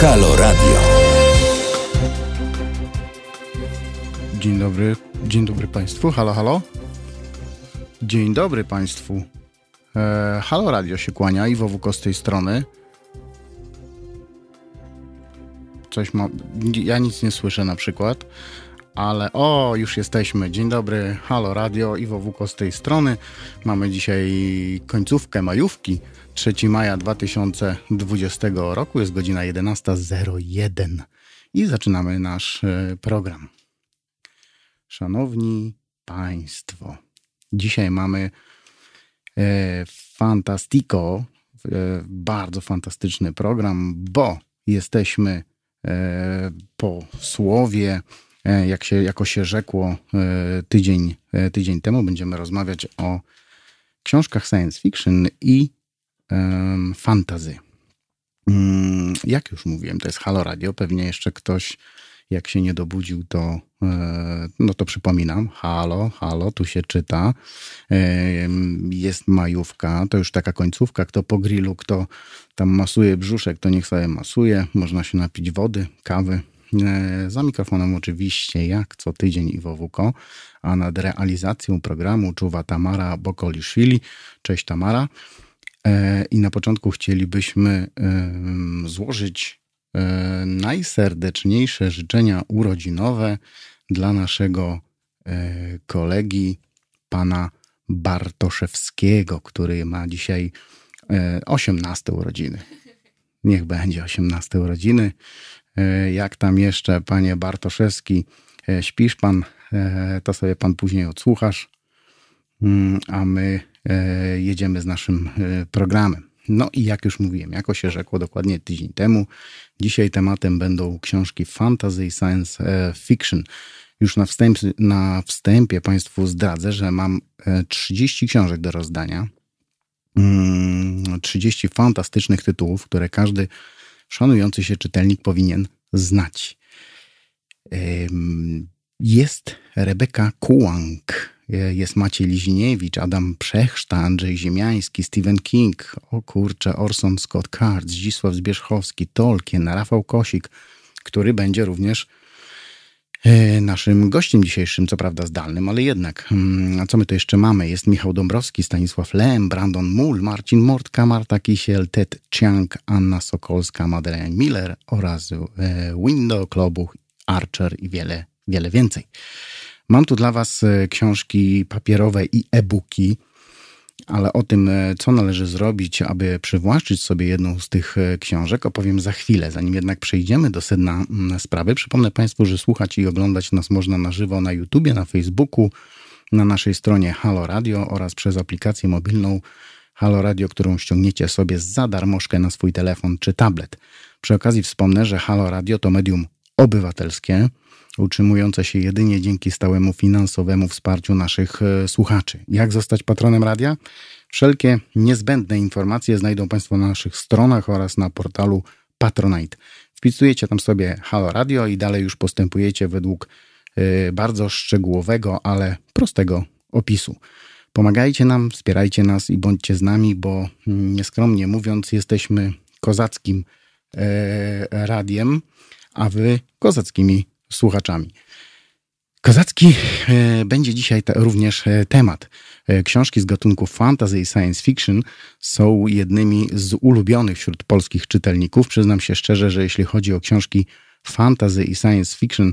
Halo Radio. Dzień dobry, dzień dobry Państwu. Halo, halo. Dzień dobry Państwu. E, halo Radio się kłania, Iwo Wuko z tej strony. Coś ma... Ja nic nie słyszę na przykład, ale o, już jesteśmy. Dzień dobry, Halo Radio, Iwo Wuko z tej strony. Mamy dzisiaj końcówkę majówki. 3 maja 2020 roku, jest godzina 11.01 i zaczynamy nasz e, program. Szanowni Państwo, dzisiaj mamy e, fantastico, e, bardzo fantastyczny program, bo jesteśmy e, po słowie, e, jak się, jako się rzekło e, tydzień, tydzień temu, będziemy rozmawiać o książkach science fiction i fantazy. Mm, jak już mówiłem, to jest Halo Radio. Pewnie jeszcze ktoś, jak się nie dobudził, to, e, no to przypominam. Halo, halo, tu się czyta. Jest majówka, to już taka końcówka. Kto po grillu, kto tam masuje brzuszek, to niech sobie masuje. Można się napić wody, kawy. E, za mikrofonem oczywiście, jak co tydzień Iwo Wuko, a nad realizacją programu czuwa Tamara Bokoliszwili. Cześć Tamara. E, I na początku chcielibyśmy złożyć e, najserdeczniejsze życzenia urodzinowe dla naszego e, kolegi, pana Bartoszewskiego, który ma dzisiaj 18 urodziny. Niech będzie 18 urodziny. Jak tam jeszcze, panie Bartoszewski, śpisz pan, to sobie pan później odsłuchasz, mm, a my jedziemy z naszym e, programem. No i jak już mówiłem, jako się rzekło dokładnie tydzień temu, dzisiaj tematem będą książki fantasy i science e, fiction. Już na wstępie, na wstępie Państwu zdradzę, że mam 30 książek do rozdania. 30 mm, fantastycznych tytułów, które każdy szanujący się czytelnik powinien znać. Jest Rebeka Kułang, jest Maciej Liźniewicz, Adam Przechszta, Andrzej Ziemiański, Stephen King, o kurczę, Orson Scott Card, Zdzisław Zbierzchowski, Tolkien, Rafał Kosik, który będzie również e, naszym gościem dzisiejszym, co prawda zdalnym, ale jednak. Hmm, a co my tu jeszcze mamy? Jest Michał Dąbrowski, Stanisław Lem, Brandon Mull, Marcin Mortka, Marta Kisiel, Ted Chiang, Anna Sokolska, Madeleine Miller oraz e, Window Klobuch, Archer i wiele, wiele więcej. Mam tu dla Was e, książki papierowe i e-booki, ale o tym, e, co należy zrobić, aby przywłaszczyć sobie jedną z tych e, książek, opowiem za chwilę. Zanim jednak przejdziemy do sedna sprawy, przypomnę Państwu, że słuchać i oglądać nas można na żywo na YouTubie, na Facebooku, na naszej stronie Halo Radio oraz przez aplikację mobilną Halo Radio, którą ściągniecie sobie za darmożkę na swój telefon czy tablet. Przy okazji wspomnę, że Halo Radio to medium obywatelskie, utrzymujące się jedynie dzięki stałemu finansowemu wsparciu naszych e, słuchaczy. Jak zostać patronem radia? Wszelkie niezbędne informacje znajdą Państwo na naszych stronach oraz na portalu Patronite. Wpisujecie tam sobie Halo Radio i dalej już postępujecie według e, bardzo szczegółowego, ale prostego opisu. Pomagajcie nam, wspierajcie nas i bądźcie z nami, bo mm, nieskromnie mówiąc, jesteśmy kozackim e, radiem, a wy kozackimi słuchaczami. Kozacki e, będzie dzisiaj również e, temat. E, książki z gatunku fantasy i science fiction są jednymi z ulubionych wśród polskich czytelników. Przyznam się szczerze, że jeśli chodzi o książki fantasy i science fiction,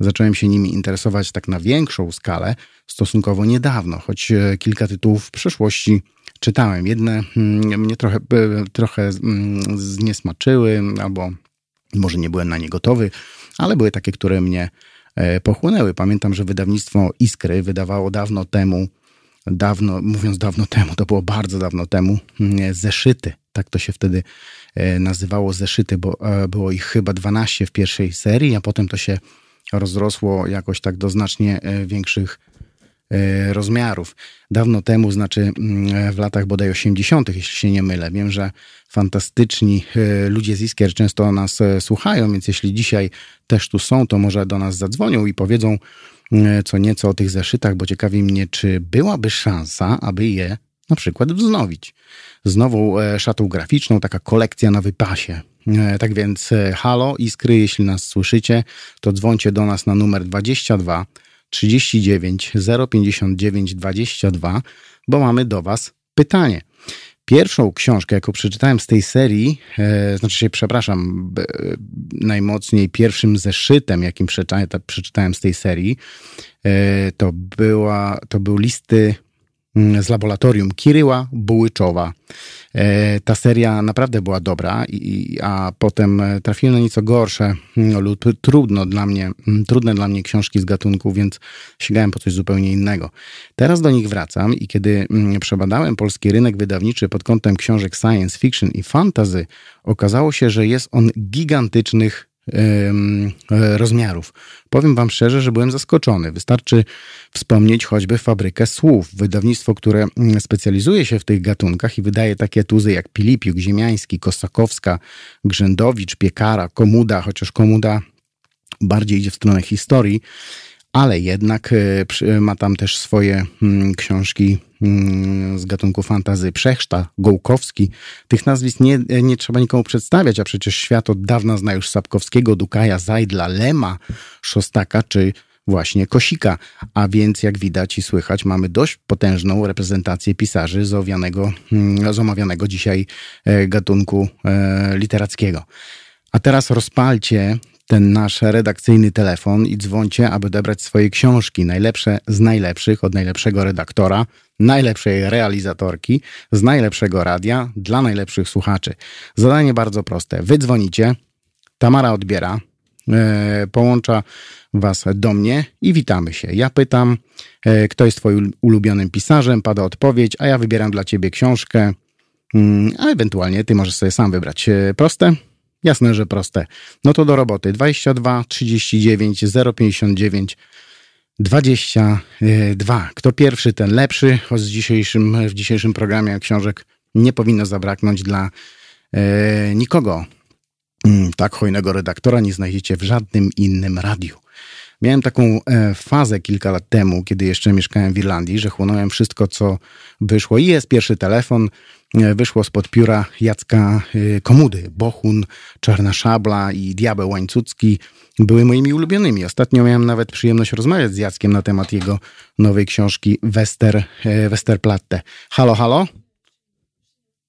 zacząłem się nimi interesować tak na większą skalę stosunkowo niedawno, choć kilka tytułów w przeszłości czytałem. Jedne mm, mnie trochę, trochę mm, zniesmaczyły, albo może nie byłem na nie gotowy ale były takie, które mnie e, pochłonęły. Pamiętam, że wydawnictwo Iskry wydawało dawno temu, dawno, mówiąc dawno temu, to było bardzo dawno temu, mm, zeszyty. Tak to się wtedy e, nazywało zeszyty, bo e, było ich chyba 12 w pierwszej serii, a potem to się rozrosło jakoś tak do znacznie większych E, rozmiarów. Dawno temu, znaczy mm, w latach bodaj 80., jeśli się nie mylę. Wiem, że fantastyczni e, ludzie z Iskier często nas e, słuchają, więc jeśli dzisiaj też tu są, to może do nas zadzwonią i powiedzą co nieco o tych zeszytach, bo ciekawi mnie, czy byłaby szansa, aby je na przykład wznowić. Z nową szatą graficzną, taka kolekcja na wypasie. Tak więc halo Iskry, jeśli nas słyszycie, to dzwońcie do nas na numer 22 39 059 22, bo mamy do Was pytanie. Pierwszą książkę, jaką przeczytałem z tej serii, e, znaczy się, przepraszam, e, najmocniej pierwszym zeszytem, jakim przeczytałem, przeczytałem z tej serii, e, to, była, to był listy z laboratorium Kiryła Bułyczowa. E, ta seria naprawdę była dobra, a potem e, trafiłem na nieco gorsze mm, lub trudno dla mnie, mm, trudne dla mnie książki z gatunku, więc sięgałem po coś zupełnie innego. Teraz do nich wracam i kiedy przebadałem polski rynek wydawniczy pod kątem książek science fiction i fantasy, okazało się, że jest on gigantycznych rozmiarów. Powiem Wam szczerze, że byłem zaskoczony. Wystarczy wspomnieć choćby Fabrykę Słów, wydawnictwo, które mm, specjalizuje się w tych gatunkach i wydaje takie tuzy jak Pilipiuk, Ziemiański, Kosakowska, Grzędowicz, Piekara, Komuda, chociaż Komuda bardziej idzie w stronę historii ale jednak e, ma tam też swoje mm, książki mm, z gatunku fantazy Przechszta, Gołkowski. Tych nazwisk nie, nie trzeba nikomu przedstawiać, a przecież świat od dawna zna już Sapkowskiego, Dukaja, Zajdla, Lema, Szostaka czy właśnie Kosika. A więc jak widać i słychać, mamy dość potężną reprezentację pisarzy z, mm, z omawianego dzisiaj e, gatunku e, literackiego. A teraz rozpalcie ten nasz redakcyjny telefon i dzwońcie, aby odebrać swoje książki. Najlepsze z najlepszych, od najlepszego redaktora, najlepszej realizatorki, z najlepszego radia, dla najlepszych słuchaczy. Zadanie bardzo proste. Wy dzwonicie, Tamara odbiera, e, połącza was do mnie i witamy się. Ja pytam, e, kto jest twoim ulubionym pisarzem, pada odpowiedź, a ja wybieram dla ciebie książkę, mm, a ewentualnie ty możesz sobie sam wybrać. E, proste? Jasne, że proste. No to do roboty. 22 39 059 22. Kto pierwszy, ten lepszy. Choć w dzisiejszym, w dzisiejszym programie książek nie powinno zabraknąć dla e, nikogo. Mm, tak hojnego redaktora nie znajdziecie w żadnym innym radiu. Miałem taką e, fazę kilka lat temu, kiedy jeszcze mieszkałem w Irlandii, że chłonąłem wszystko, co wyszło. I jest pierwszy telefon, wyszło spod pióra Jacka e, Komudy. Bohun, Czarna Szabla i Diabeł Łańcucki były moimi ulubionymi. Ostatnio miałem nawet przyjemność rozmawiać z Jackiem na temat jego nowej książki Wester, Westerplatte. Halo, halo?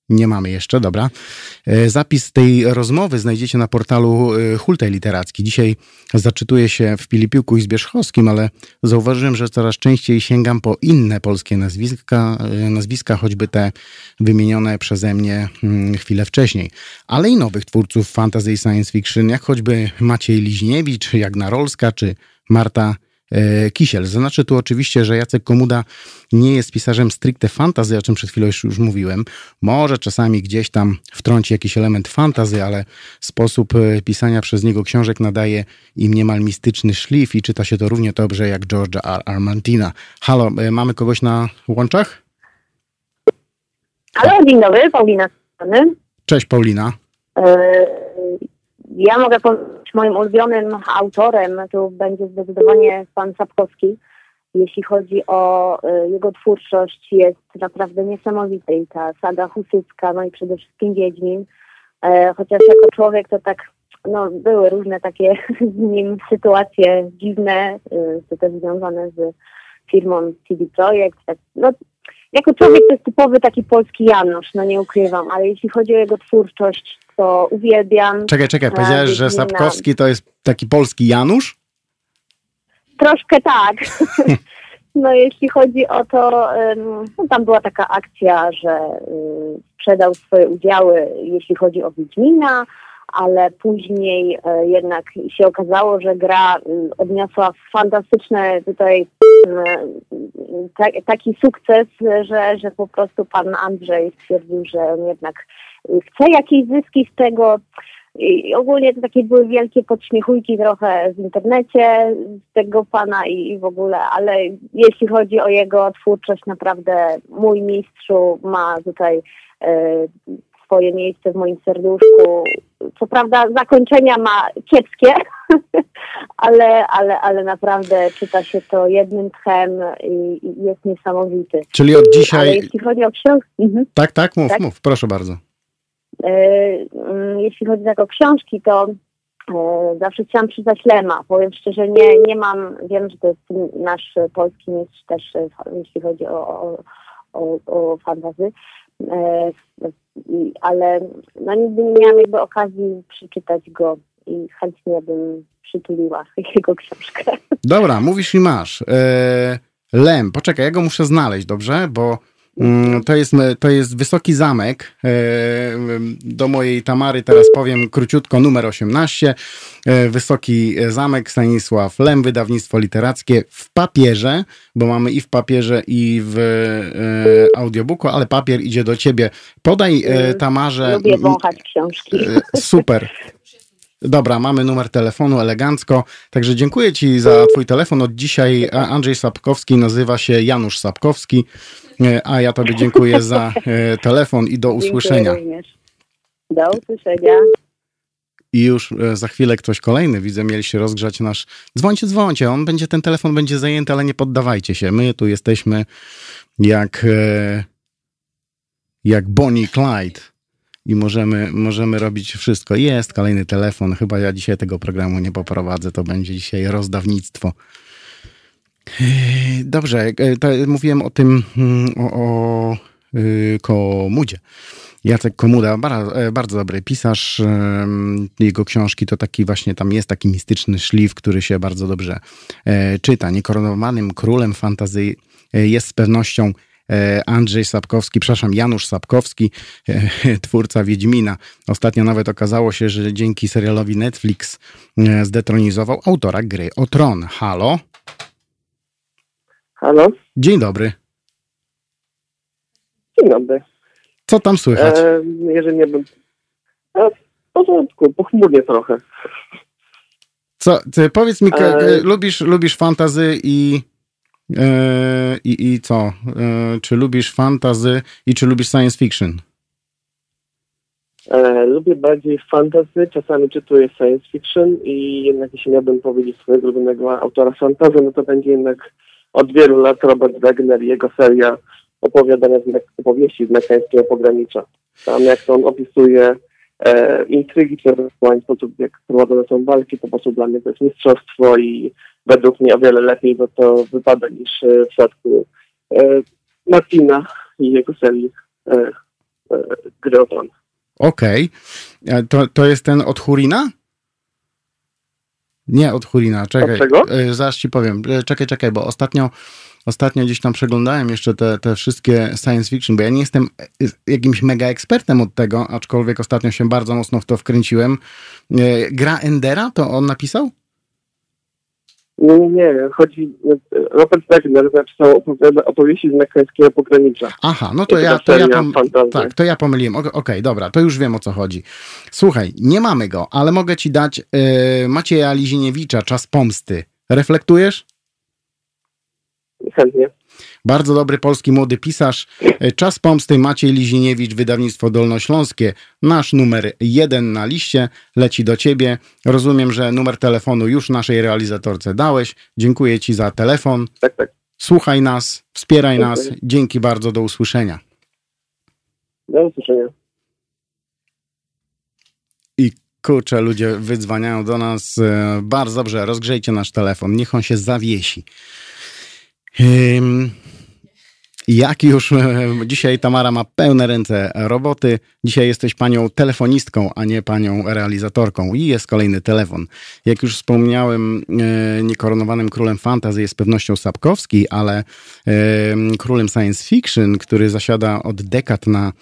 Nie mamy jeszcze, dobra. E, zapis tej rozmowy znajdziecie na portalu e, Hultaj Literacki. Dzisiaj zaczytuję się w Pilipiuku i Zbierzchowskim, ale zauważyłem, że coraz częściej sięgam po inne polskie nazwiska, e, nazwiska choćby te wymienione przeze mnie mm, chwilę wcześniej. Ale i nowych twórców fantasy i science fiction, jak choćby Maciej Liźniewicz, Jagna Rolska czy Marta Kisiel. Zaznaczę tu oczywiście, że Jacek Komuda nie jest pisarzem stricte fantazy, o czym przed chwilą już, już mówiłem. Może czasami gdzieś tam wtrąci jakiś element fantazy, ale sposób e, pisania przez niego książek nadaje im niemal mistyczny szlif i czyta się to równie dobrze jak George'a R. R. Martina. Halo, e, mamy kogoś na łączach? Halo, dzień dobry, Paulina. Cześć Paulina. Ja mogę powiedzieć, moim ulubionym autorem tu będzie zdecydowanie pan Sapkowski. Jeśli chodzi o y, jego twórczość, jest naprawdę niesamowity i ta saga husycka, no i przede wszystkim Wiedźmin. E, chociaż jako człowiek to tak, no były różne takie z nim sytuacje dziwne, y, też związane z firmą CD Projekt. Tak, no, jako człowiek to jest typowy taki polski Janusz, no nie ukrywam, ale jeśli chodzi o jego twórczość, to uwielbiam. Czekaj, czekaj, powiedziałeś, że Sapkowski to jest taki polski Janusz? Troszkę tak. No jeśli chodzi o to, no tam była taka akcja, że y, sprzedał swoje udziały, jeśli chodzi o Wiedźmina, ale później e, jednak się okazało, że gra y, odniosła fantastyczne tutaj taki sukces, że, że po prostu pan Andrzej stwierdził, że on jednak chce jakieś zyski z tego. I ogólnie to takie były wielkie podśmiechujki trochę w internecie z tego pana i, i w ogóle, ale jeśli chodzi o jego twórczość, naprawdę mój mistrzu ma tutaj e, swoje miejsce w moim serduszku. Co prawda zakończenia ma kiepskie, ale, ale, ale naprawdę czyta się to jednym tchem i, i jest niesamowity. Czyli od dzisiaj... Ale jeśli chodzi o książkę... Mhm. Tak, tak, mów, tak? mów, proszę bardzo. Mm, jeśli chodzi tak o książki, to zawsze chciałam przyznać Lema. Powiem szczerze, nie, nie mam, wiem, że to jest nasz polski mistrz też, jeśli chodzi o, o, o, o fantazy, ale no, nigdy nie miałam jakby okazji przeczytać go i chętnie bym przytuliła jego książkę. Dobra, mówisz i masz. E, Lem, poczekaj, ja go muszę znaleźć, dobrze? Bo to jest, to jest Wysoki Zamek. E, do mojej Tamary teraz powiem króciutko numer 18. E, Wysoki Zamek, Stanisław Lem, wydawnictwo literackie w papierze, bo mamy i w papierze, i w audiobooku, ale papier idzie do ciebie. Podaj mm, Tamarze. Lubię wąchać książki. Super. Dobra, mamy numer telefonu elegancko. Także dziękuję Ci za Twój telefon. Od dzisiaj Andrzej Sapkowski nazywa się Janusz Sapkowski, e, a ja Tobie dziękuję za e, telefon i do usłyszenia. Do usłyszenia. I już e, za chwilę ktoś kolejny, widzę, mieliście rozgrzać nasz. Dzwońcie, dzwońcie, on będzie, ten telefon będzie zajęty, ale nie poddawajcie się. My tu jesteśmy jak, jak Bonnie Clyde i możemy, możemy robić wszystko. Jest kolejny telefon, chyba ja dzisiaj tego programu nie poprowadzę, to będzie dzisiaj rozdawnictwo. Dobrze, e, to mówiłem o tym, mm, o, o y, Komudzie. Jacek Komuda, e, bardzo dobry pisarz. Jego książki to taki właśnie, tam jest taki mistyczny szlif, który się bardzo dobrze e, czyta. Niekoronowanym królem fantazji jest z pewnością Andrzej Sapkowski, przepraszam, Janusz Sapkowski, twórca Wiedźmina. Ostatnio nawet okazało się, że dzięki serialowi Netflix zdetronizował autora gry o Tron. Halo? Halo? Dzień dobry. Dzień dobry. Co tam słychać? E, jeżeli nie bym... E, w porządku, pochmurnie trochę. Co, powiedz mi, e... lubisz, lubisz fantazy i E, I, I co? E, czy lubisz fantazy i czy lubisz science fiction? E, lubię bardziej fantasy, czasami czytuję science fiction i jednak jeśli miałbym powiedzieć swojego ulubionego autora fantazy, no to będzie jednak od wielu lat Robert Wagner i jego seria opowiadania z opowieści z mekańskiego pogranicza. Tam jak on opisuje e, intrygi, czy sposób jak prowadzone są walki, po prostu dla mnie to jest mistrzostwo i według mnie o wiele lepiej bo to wypada niż e, w przypadku e, Martina i jego serii e, e, Okej. Okay. E, to, to jest ten od Hurina? Nie od Hurina, czekaj. czego? Zaraz ci powiem. Czekaj, czekaj, bo ostatnio ostatnio gdzieś tam przeglądałem jeszcze te, te wszystkie science fiction, bo ja nie jestem jakimś mega ekspertem od tego, aczkolwiek ostatnio się bardzo mocno w to wkręciłem. Gra Endera, to on napisał? Nie, nie, nie. Chodzi. Robert Wagner napisał opowieści z mekańskiego pogranicza. Aha, no to ja, to ja, pom... tak, to ja pomyliłem. Okej, okay, dobra, to już wiem o co chodzi. Słuchaj, nie mamy go, ale mogę ci dać yy, Macieja Liziniewicza, Czas Pomsty. Reflektujesz? Chętnie. Bardzo dobry polski młody pisarz. E, Czas pomsty Maciej Liziniewicz, wydawnictwo Dolnośląskie. Nasz numer jeden na liście leci do ciebie. Rozumiem, że numer telefonu już naszej realizatorce dałeś. Dziękuję ci za telefon. Tak, tak. Słuchaj nas, wspieraj nas. Dzięki bardzo, do usłyszenia. Do usłyszenia. I kurczę, ludzie wydzwaniają do nas. E, bardzo dobrze, rozgrzejcie nasz telefon, niech on się zawiesi. Jak już dzisiaj Tamara ma pełne ręce roboty, dzisiaj jesteś panią telefonistką, a nie panią realizatorką i jest kolejny telefon. Jak już wspomniałem, niekoronowanym królem fantasy jest pewnością Sapkowski, ale królem science fiction, który zasiada od dekad na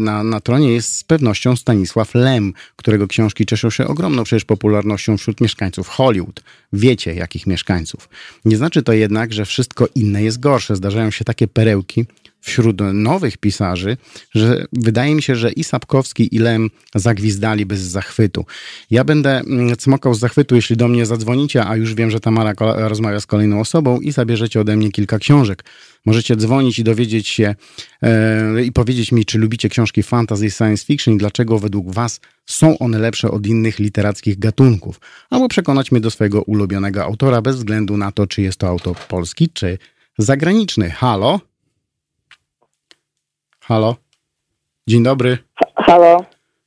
na, na tronie jest z pewnością Stanisław Lem, którego książki cieszą się ogromną przecież popularnością wśród mieszkańców Hollywood. Wiecie, jakich mieszkańców. Nie znaczy to jednak, że wszystko inne jest gorsze. Zdarzają się takie perełki, wśród nowych pisarzy, że wydaje mi się, że i Sapkowski, i Lem zagwizdali bez zachwytu. Ja będę mm, cmokał z zachwytu, jeśli do mnie zadzwonicie, a już wiem, że Tamara rozmawia z kolejną osobą i zabierzecie ode mnie kilka książek. Możecie dzwonić i dowiedzieć się e, i powiedzieć mi, czy lubicie książki fantasy i science fiction i dlaczego według was są one lepsze od innych literackich gatunków. Albo przekonać mnie do swojego ulubionego autora bez względu na to, czy jest to autor polski, czy zagraniczny. Halo? Halo? Dzień dobry. Halo,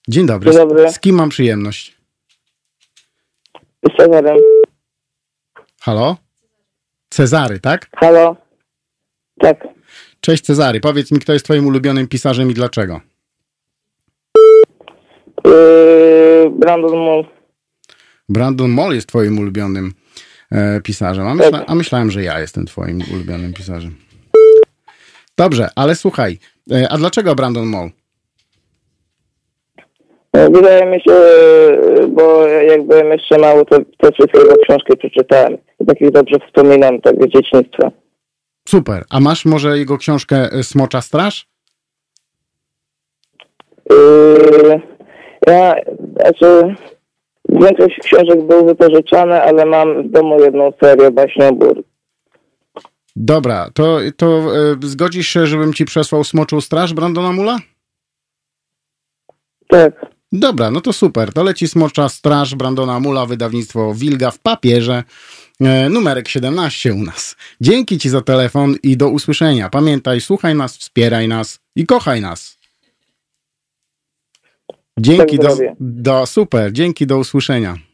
Dzień dobry. Dzień dobry. Z kim mam przyjemność? z Cezarem. Halo? Cezary, tak? Halo. Tak. Cześć Cezary, powiedz mi, kto jest twoim ulubionym pisarzem i dlaczego? Yy, Brandon Moore. Brandon Moll jest twoim ulubionym e, pisarzem, a, myśla, a myślałem, że ja jestem twoim ulubionym pisarzem. Dobrze, ale słuchaj, a dlaczego Brandon Moll? No, Wydaje mi się, yy, bo jak byłem jeszcze mały, to te wszystkie jego książki przeczytałem. I takich dobrze wspominam, tak z dzieciństwa. Super, a masz może jego książkę e, Smocza Straż? Yy, ja, znaczy, większość książek było wypożyczane, ale mam w domu jedną serię baśniobór. Dobra, to, to e, zgodzisz się, żebym ci przesłał Smoczą Straż Brandona Mula? Tak. Dobra, no to super. To leci Smocza Straż Brandona Mula, wydawnictwo Wilga w papierze. E, numerek 17 u nas. Dzięki Ci za telefon i do usłyszenia. Pamiętaj, słuchaj nas, wspieraj nas i kochaj nas. Dzięki, Tak do, do, super, dzięki, do usłyszenia.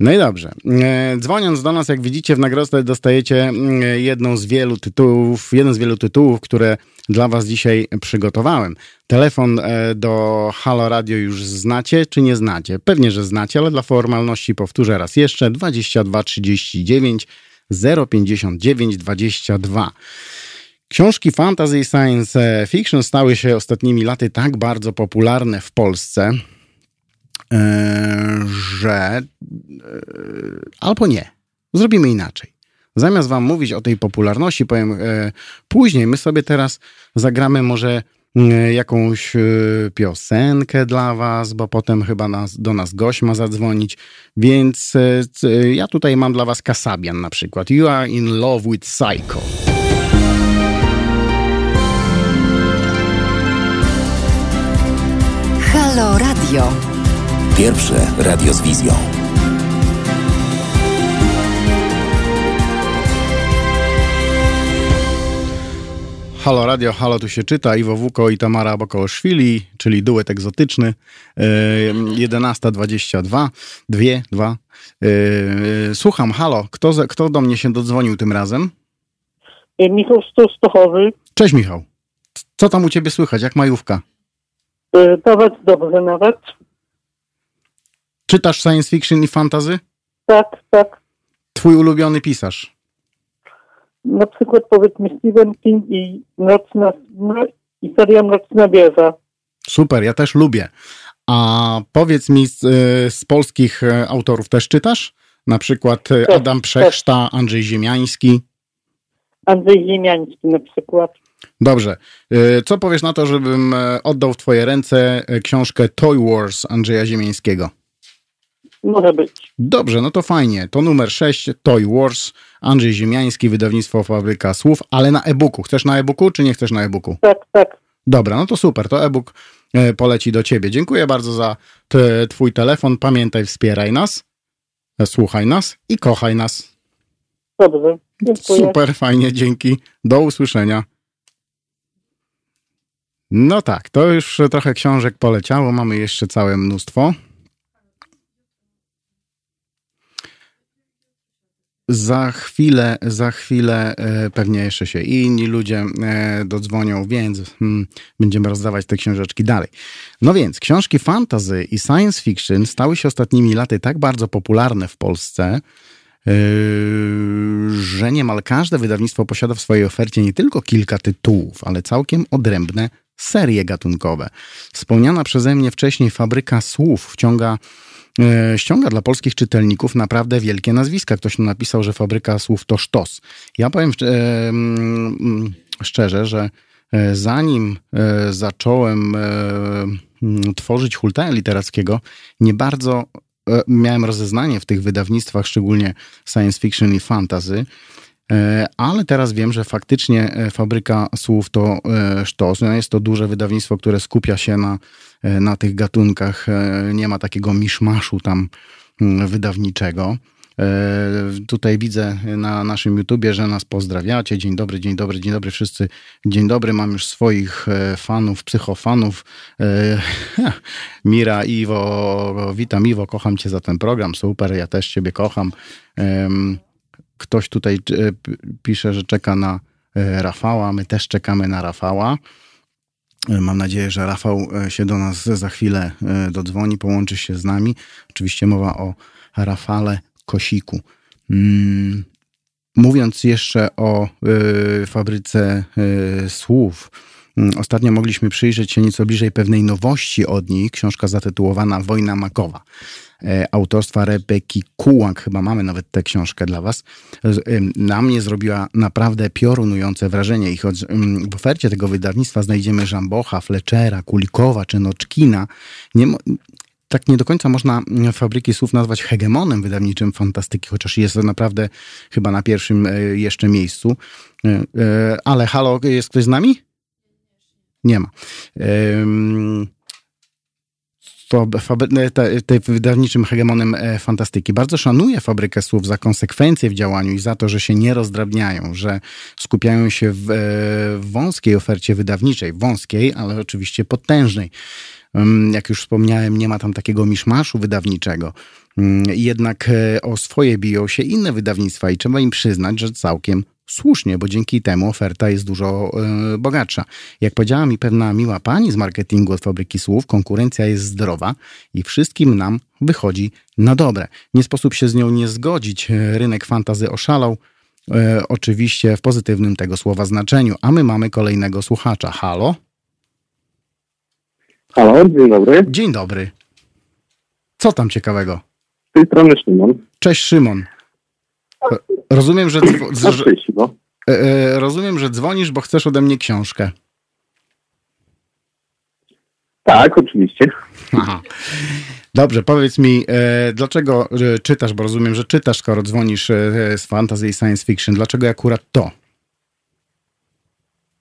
No i dobrze. E, Dzwoniąc do nas, jak widzicie, w nagrodę dostajecie mm, jedną z wielu tytułów, jeden z wielu tytułów, które dla Was dzisiaj przygotowałem. Telefon e, do Halo Radio już znacie, czy nie znacie? Pewnie, że znacie, ale dla formalności powtórzę raz jeszcze. 22 39 059 22. Książki fantasy i science fiction stały się ostatnimi laty tak bardzo popularne w Polsce, że e, albo nie. Zrobimy inaczej. Zamiast wam mówić o tej popularności, powiem e, później, my sobie teraz zagramy może e, jakąś e, piosenkę dla was, bo potem chyba nas, do nas gość ma zadzwonić, więc e, ja tutaj mam dla was Kasabian na przykład. You are in love with Psycho. Halo Radio. Pierwsze radio z wizją. Halo Radio, halo tu się czyta, Iwo Wuko i Tamara Bokołoszwili, czyli duet egzotyczny, e, 11.22, 2, 2. E, Słucham, halo, kto, kto do mnie się dodzwonił tym razem? E, Michał Stostochowy. Cześć Michał, co tam u ciebie słychać, jak majówka? E, Nawet dobrze nawet. Czytasz science fiction i fantasy? Tak, tak. Twój ulubiony pisarz? Na przykład powiedzmy Stephen King i no, i seria Nocna Wieża. Super, ja też lubię. A powiedz mi, z, e, z polskich e, autorów też czytasz? Na przykład e, Tak, Adam Przechszta, Andrzej Ziemiański. Andrzej Ziemiański na przykład. Dobrze. Y, Co powiesz na to, żebym oddał w twoje ręce książkę Toy Wars Andrzeja Ziemiańskiego? Może być. Dobrze, no to fajnie. To numer 6, Toy Wars, Andrzej Ziemiański, wydawnictwo Fabryka Słów, ale na e-booku. Chcesz na e-booku, czy nie chcesz na e-booku? Tak, tak. Dobra, no to super, to e-book e, poleci do ciebie. Dziękuję bardzo za te, twój telefon. Pamiętaj, wspieraj nas, e, słuchaj nas i kochaj nas. Dobrze. Dziękuję. Super, fajnie, dzięki. Do usłyszenia. No tak, to już trochę książek poleciało, mamy jeszcze całe mnóstwo. Za chwilę, za chwilę e, pewnie jeszcze się i inni ludzie e, dodzwonią, więc mm, będziemy rozdawać te książeczki dalej. No więc, książki fantasy i science fiction stały się ostatnimi laty tak bardzo popularne w Polsce, Yy, że niemal każde wydawnictwo posiada w swojej ofercie nie tylko kilka tytułów, ale całkiem odrębne serie gatunkowe. Wspomniana przeze mnie wcześniej fabryka słów wciąga, e, ściąga dla polskich czytelników naprawdę wielkie nazwiska. Ktoś napisał, że fabryka słów to sztos. Ja powiem e, mm, szczerze, że e, zanim e, zacząłem e, mm, tworzyć hultaja literackiego, nie bardzo e, miałem rozeznanie w tych wydawnictwach, szczególnie science fiction i fantasy, e, ale teraz wiem, że faktycznie e, Fabryka Słów to e, sztos. No, Jest to duże wydawnictwo, które skupia się na, e, na tych gatunkach. E, Nie ma takiego miszmaszu tam mm, wydawniczego. Tutaj widzę na naszym YouTubie, że nas pozdrawiacie. Dzień dobry, dzień dobry, dzień dobry wszyscy. Dzień dobry, mam już swoich fanów, psychofanów. Mira, Iwo, witam Iwo, kocham cię za ten program, super, ja też ciebie kocham. Ktoś tutaj pisze, że czeka na Rafała, my też czekamy na Rafała. Mam nadzieję, że Rafał e, się do nas za chwilę e, dodzwoni, połączy się z nami. Oczywiście mowa o Rafale Kosiku. Mm, mówiąc jeszcze o fabryce słów, Ostatnio mogliśmy przyjrzeć się nieco bliżej pewnej nowości od nich. Książka zatytułowana Wojna Makowa. E, autorstwa Rebeki Kułak, chyba mamy nawet tę książkę dla Was, na mnie zrobiła naprawdę piorunujące wrażenie. I choć w ofercie tego wydawnictwa znajdziemy Żambocha, Fletchera, Kulikowa czy Noczkina, nie, tak nie do końca można Fabryki Słów nazwać hegemonem wydawniczym fantastyki, chociaż jest to naprawdę chyba na pierwszym e, jeszcze miejscu. E, ale halo, jest ktoś z nami? Nie ma tej wydawniczym hegemonem e, fantastyki. Bardzo szanuję Fabrykę Słów za konsekwencje w działaniu i za to, że się nie rozdrabniają, że skupiają się w, e, w wąskiej ofercie wydawniczej, wąskiej, ale oczywiście potężnej. Jak już wspomniałem, nie ma tam takiego miszmaszu wydawniczego. Mm, jednak e, o swoje biją się inne wydawnictwa i trzeba im przyznać, że całkiem Słusznie, bo dzięki temu oferta jest dużo y, bogatsza. Jak powiedziała mi pewna miła pani z marketingu od fabryki słów, konkurencja jest zdrowa i wszystkim nam wychodzi na dobre. Nie sposób się z nią nie zgodzić. Rynek fantazy oszalał, oczywiście w pozytywnym tego słowa znaczeniu. A my mamy kolejnego słuchacza. Halo? Halo, dzień dobry. Dzień dobry. Co tam ciekawego? Z tej strony Szymon. Cześć Szymon. Rozumiem, że, że, e, e, rozumiem, że dzwonisz, bo chcesz ode mnie książkę. Tak, oczywiście. Aha. Dobrze, powiedz mi, e, dlaczego czytasz, bo rozumiem, że czytasz, skoro dzwonisz e, z fantasy i science fiction. Dlaczego akurat to?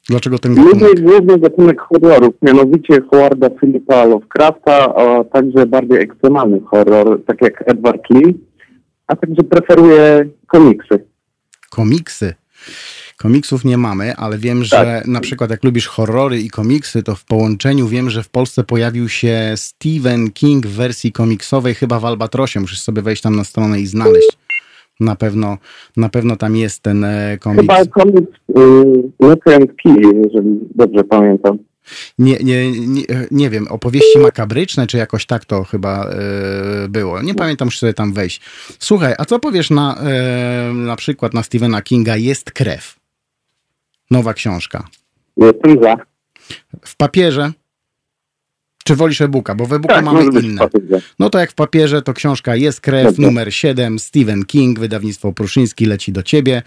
Dlaczego ten gatunek? Lubię główny gatunek horrorów, mianowicie Howarda Philippa Lovecrafta, a także bardziej ekstremalny horror, tak jak Edward Lee a także preferuję komiksy. Komiksy. Komiksów nie mamy, ale wiem, że tak. na przykład jak lubisz horrory i komiksy, to w połączeniu wiem, że w Polsce pojawił się Stephen King w wersji komiksowej, chyba w Albatrosie. Musisz sobie wejść tam na stronę i znaleźć. Na pewno, na pewno tam jest ten e, komiks. Chyba komiks y, and Key, jeżeli dobrze pamiętam nie, nie, nie, nie wiem, opowieści makabryczne, czy jakoś tak to chyba e, było. Nie pamiętam, muszę sobie tam wejść. Słuchaj, a co powiesz na, e, na przykład na Stephena Kinga Jest krew? Nowa książka. Jestem za. W papierze? Czy wolisz e-booka? Bo w e-booka tak, mamy inne. No to jak w papierze, to książka Jest krew, Dobrze. numer 7, Stephen King, wydawnictwo Pruszyński leci do ciebie.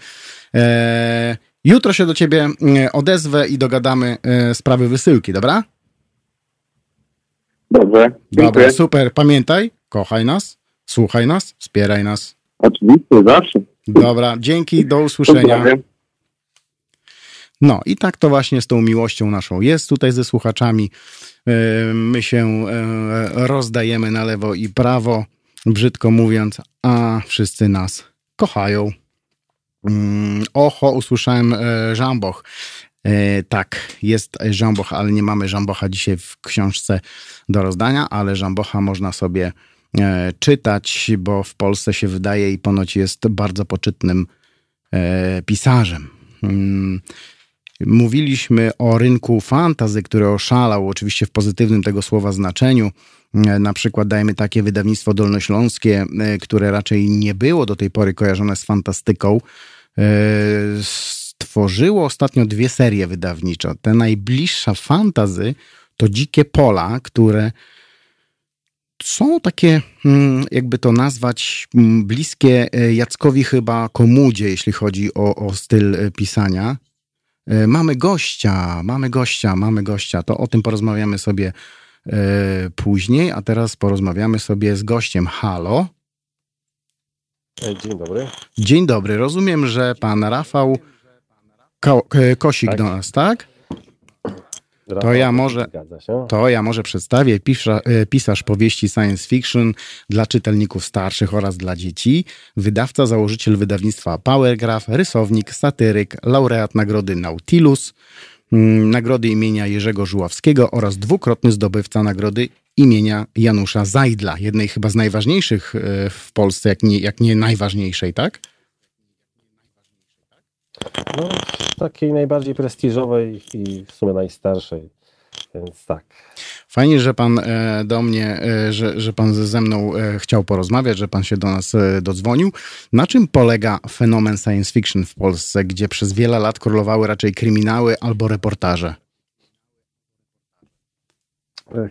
Eee, Jutro się do ciebie e, odezwę i dogadamy e, sprawy wysyłki, dobra? Dobrze. Dobra, super. Pamiętaj, kochaj nas, słuchaj nas, wspieraj nas. Oczywiście, zawsze. Dobra, dzięki, do usłyszenia. No i tak to właśnie z tą miłością naszą jest tutaj ze słuchaczami. E, my się rozdajemy na lewo i prawo, brzydko mówiąc, a wszyscy nas kochają. Mm, oho, usłyszałem e, Żamboch. E, tak, jest Żamboch, ale nie mamy Żambocha dzisiaj w książce do rozdania, ale Żambocha można sobie e, czytać, bo w Polsce się wydaje i ponoć jest bardzo poczytnym pisarzem. Mówiliśmy o rynku fantazy, który oszalał, oczywiście w pozytywnym tego słowa znaczeniu. Na przykład dajmy takie wydawnictwo dolnośląskie, które raczej nie było do tej pory kojarzone z fantastyką, E, stworzyło ostatnio dwie serie wydawnicze. Te najbliższa fantazy to Dzikie Pola, które są takie, mm, jakby to nazwać, mm, bliskie e, Jackowi chyba Komudzie, jeśli chodzi o, o styl e, pisania. Mamy gościa, mamy gościa, mamy gościa. To o tym porozmawiamy sobie później, a teraz porozmawiamy sobie z gościem. Halo? Dzień dobry. Dzień dobry. Rozumiem, że pan Rafał Ko Kosik tak. do nas, tak? To ja może, to ja może przedstawię. Pisza, e, pisarz powieści science fiction dla czytelników starszych oraz dla dzieci, wydawca, założyciel wydawnictwa Powergraph, rysownik, satyryk, laureat nagrody Nautilus, mm, nagrody imienia Jerzego Żuławskiego oraz dwukrotny zdobywca nagrody imienia Janusza Zajdla, jednej chyba z najważniejszych e, w Polsce, jak nie, jak nie najważniejszej, tak? No, takiej najbardziej prestiżowej i w sumie najstarszej, więc tak. Fajnie, że pan e, do mnie, e, że, że pan ze mną e, chciał porozmawiać, że pan się do nas dodzwonił. Na czym polega fenomen science fiction w Polsce, gdzie przez wiele lat królowały raczej kryminały albo reportaże?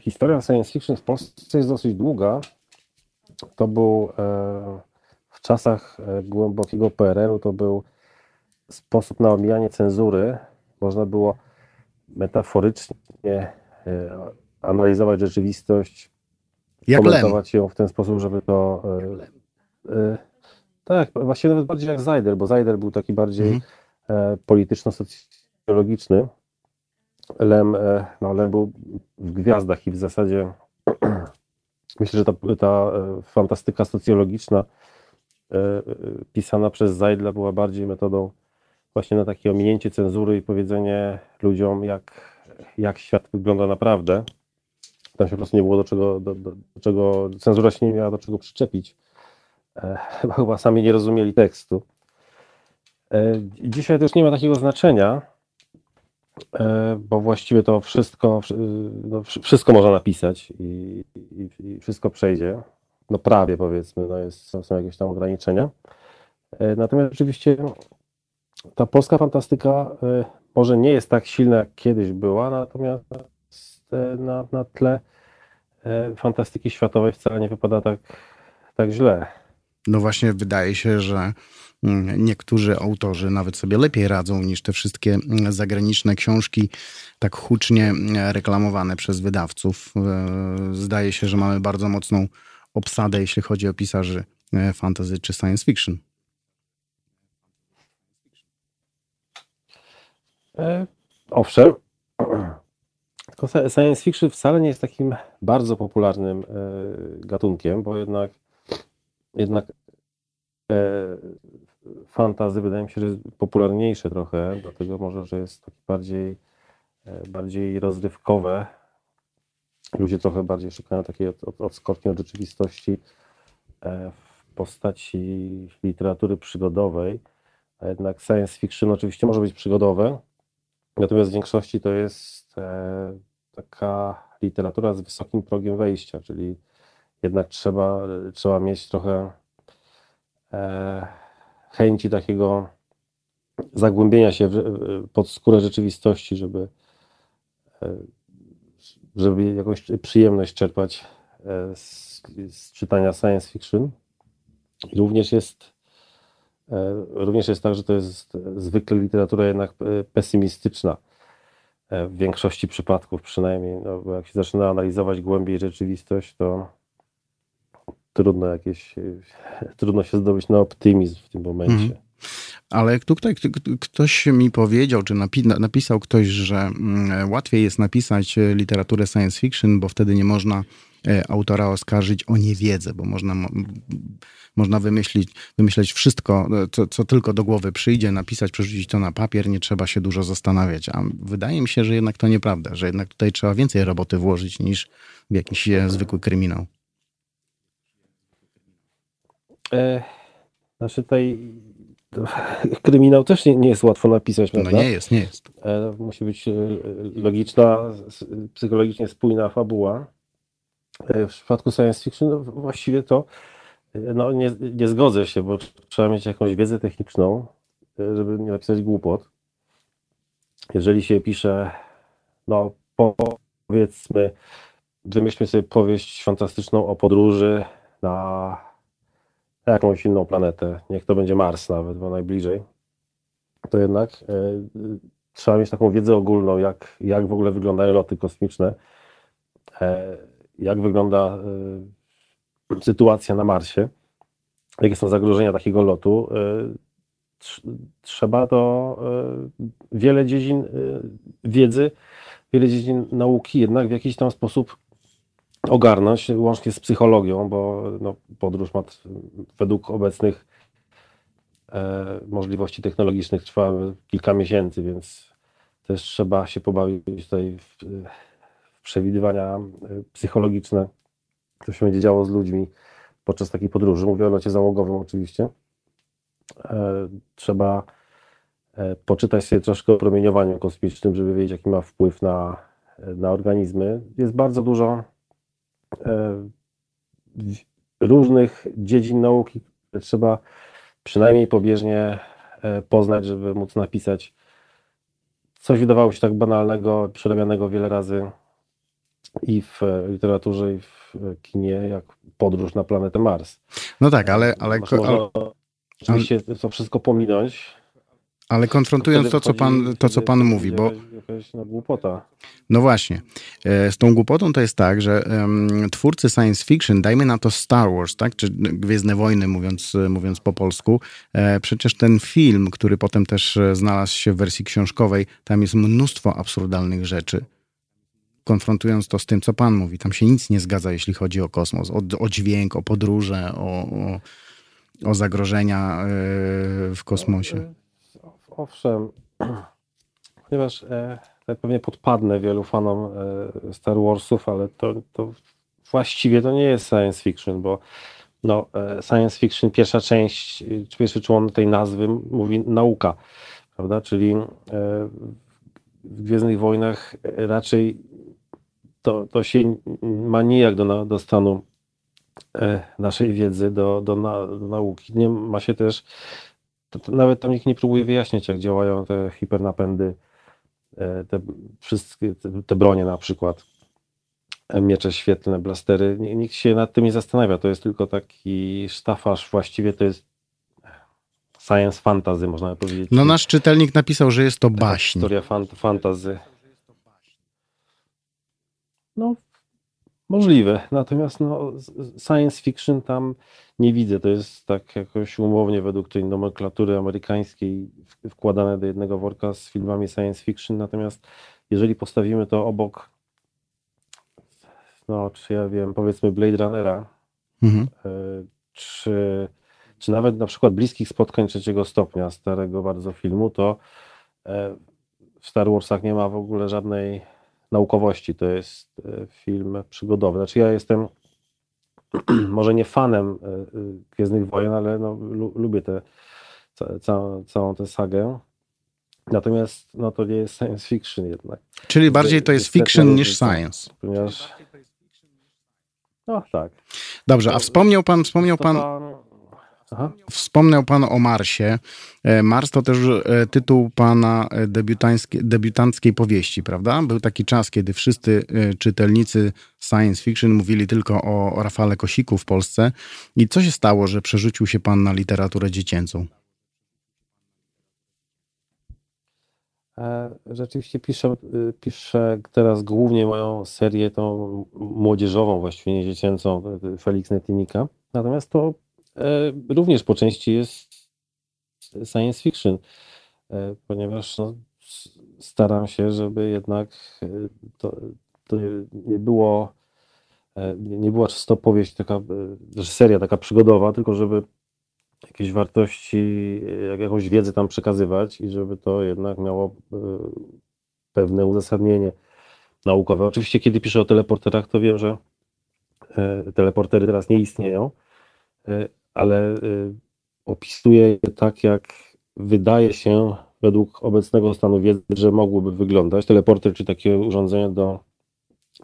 Historia science fiction w Polsce jest dosyć długa. To był w czasach głębokiego PRL-u to był sposób na omijanie cenzury. Można było metaforycznie e, analizować rzeczywistość, Jak komentować Lem. ją w ten sposób, żeby to... E, e, tak, właściwie nawet bardziej jak Zajder, bo Zajder był taki bardziej mhm. polityczno-socjologiczny. Lem, no, Lem był w gwiazdach i w zasadzie myślę, że ta, ta fantastyka socjologiczna pisana przez Zajdla była bardziej metodą właśnie na takie ominięcie cenzury i powiedzenie ludziom, jak, jak świat wygląda naprawdę. Tam się po prostu nie było do czego, do, do, do czego cenzura się nie miała do czego przyczepić. E, chyba sami nie rozumieli tekstu. E, dzisiaj to już nie ma takiego znaczenia, e, bo właściwie to wszystko, no, wszystko można napisać i, i, i, wszystko przejdzie. No prawie powiedzmy, no jest, są, jakieś tam ograniczenia. E, natomiast oczywiście ta polska fantastyka y, może nie jest tak silna, jak kiedyś była, natomiast y, na, na tle y, fantastyki światowej wcale nie wypada tak, tak źle. No właśnie, wydaje się, że mm, niektórzy autorzy nawet sobie lepiej radzą niż te wszystkie mm, zagraniczne książki, tak hucznie mm, reklamowane przez wydawców. Zdaje się, że mamy bardzo mocną obsadę, jeśli chodzi o pisarzy fantasy czy science fiction. Owszem, tylko science fiction wcale nie jest takim bardzo popularnym e, gatunkiem, bo jednak, jednak e, fantazy wydaje mi się, że jest popularniejsze trochę, dlatego może, że jest takie bardziej, bardziej rozrywkowe. Ludzie trochę bardziej szukają takiej od, od, odskoczni od rzeczywistości w postaci literatury przygodowej, a jednak science fiction oczywiście może być przygodowe, Natomiast w większości to jest e, taka literatura z wysokim progiem wejścia, czyli jednak trzeba, trzeba mieć trochę e, chęci takiego zagłębienia się pod skórę rzeczywistości, żeby, e, żeby jakąś przyjemność czerpać z, z czytania science fiction. Również jest również jest tak, że to jest zwykle literatura jednak e, pesymistyczna. E, w większości przypadków przynajmniej, no, bo jak się zaczyna analizować głębiej rzeczywistość, to trudno jakieś, trudno się zdobyć na optymizm w tym momencie. Mhm. Ale tutaj ktoś mi powiedział, czy napisał ktoś, że mm, łatwiej jest napisać literaturę science fiction, bo wtedy nie można autora oskarżyć o niewiedzę, bo można można wymyślić, wymyśleć wszystko, co, co tylko do głowy przyjdzie, napisać, przerzucić to na papier, nie trzeba się dużo zastanawiać. A wydaje mi się, że jednak to nieprawda, że jednak tutaj trzeba więcej roboty włożyć niż w jakiś e, zwykły kryminał. E, znaczy tutaj kryminał też nie, nie, jest łatwo napisać, no prawda? No nie jest, nie jest. E, musi być e, logiczna, psychologicznie spójna fabuła. E, w przypadku science fiction no właściwie to no nie, nie zgodzę się, bo trzeba mieć jakąś wiedzę techniczną, e, żeby nie napisać głupot. Jeżeli się pisze, no powiedzmy, wymyślmy sobie powieść fantastyczną o podróży na jakąś inną planetę, niech to będzie Mars nawet, bo najbliżej, to jednak y, trzeba mieć taką wiedzę ogólną, jak, jak w ogóle wyglądają loty kosmiczne, y, jak wygląda y, sytuacja na Marsie, jakie są zagrożenia takiego lotu, y, trzeba to y, wiele dziedzin wiedzy wiele dziedzin nauki jednak w jakiś tam sposób ogarnąć, łącznie z psychologią, bo no, podróż ma według obecnych e, możliwości technologicznych trwa kilka miesięcy, więc też trzeba się pobawić tutaj w przewidywania e, psychologiczne, co się będzie działo z ludźmi podczas takiej podróży. Mówię o locie załogowym oczywiście. E, trzeba e, poczytać sobie troszkę o promieniowaniu kosmicznym, żeby wiedzieć, jaki ma wpływ na, na organizmy. Jest bardzo dużo e, różnych dziedzin nauki, które trzeba przynajmniej pobieżnie poznać, żeby móc napisać coś wydawało się tak banalnego, przerabianego wiele razy i w literaturze, i w kinie, jak podróż na planetę Mars. No tak, ale... ale, ale oczywiście to wszystko pominąć. Ale konfrontując to, co pan, to, co pan mówi, bo. Jakaś no, głupota. No właśnie. E, z tą głupotą to jest tak, że um, twórcy science fiction, dajmy na to Star Wars, tak? Czy Gwiezdne Wojny, mówiąc, mówiąc po polsku. E, przecież ten film, który potem też znalazł się w wersji książkowej, tam jest mnóstwo absurdalnych rzeczy konfrontując to z tym, co pan mówi, tam się nic nie zgadza, jeśli chodzi o kosmos, o, o dźwięk, o podróże, o, o, o zagrożenia e, w kosmosie. Owszem, ponieważ e, pewnie podpadnę wielu fanom e, Star Warsów, ale to, to właściwie to nie jest science fiction, bo no, e, science fiction, pierwsza część, czy pierwszy człon tej nazwy mówi nauka, prawda? Czyli e, w Gwiezdnych Wojnach raczej to, to się ma nijak do, do stanu e, naszej wiedzy, do, do, na, do nauki. Nie ma się też, to, to nawet tam nikt nie próbuje wyjaśnić, jak działają te hipernapędy, e, te wszystkie, te, te bronie na przykład, e, miecze świetlne, blastery. Nikt się nad tym nie zastanawia. To jest tylko taki sztafaż, właściwie to jest science fantasy, można powiedzieć. No nasz czytelnik napisał, że jest to baśń. Historia fant fantasy. No, możliwe. Natomiast no, science fiction tam nie widzę. To jest tak jakoś umownie według tej nomenklatury amerykańskiej wkładane do jednego worka z filmami science fiction. Natomiast jeżeli postawimy to obok, no, czy ja wiem, powiedzmy Blade Runnera, mhm. E, czy, czy nawet na przykład bliskich spotkań trzeciego stopnia, starego bardzo filmu, to e, w Star Warsach nie ma w ogóle żadnej naukowości. To jest e, film przygodowy. Znaczy ja jestem może nie fanem e, e, Gwiezdnych Wojen, ale no, lubię tę ca, całą tę sagę. Natomiast no, to nie jest science fiction jednak. Czyli bardziej to jest fiction niż science. Ponieważ... No tak. Dobrze, a wspomniał pan, wspomniał pan, Aha. Wspomniał Pan o Marsie. E, Mars to też e, tytuł Pana e, debiutanckiej powieści, prawda? Był taki czas, kiedy wszyscy czytelnicy science fiction mówili tylko o Rafale Kosiku w Polsce. I co się stało, że przerzucił się Pan na literaturę dziecięcą? Rzeczywiście piszę, piszę teraz głównie moją serię tą młodzieżową, właściwie nie dziecięcą, Felix Netinika. Natomiast to również po części jest science fiction, e, ponieważ no, staram się, żeby jednak e, to, to nie było nie była czysto powieść taka, seria taka przygodowa, tylko żeby jakieś wartości, jakąś wiedzę tam przekazywać i żeby to jednak miało pewne uzasadnienie naukowe. Oczywiście, kiedy piszę o teleporterach, to wiem, że teleportery teraz nie istnieją, ale y, opisuje je tak, jak wydaje się według obecnego stanu wiedzy, że mogłyby wyglądać. Teleporter, czy takie urządzenie do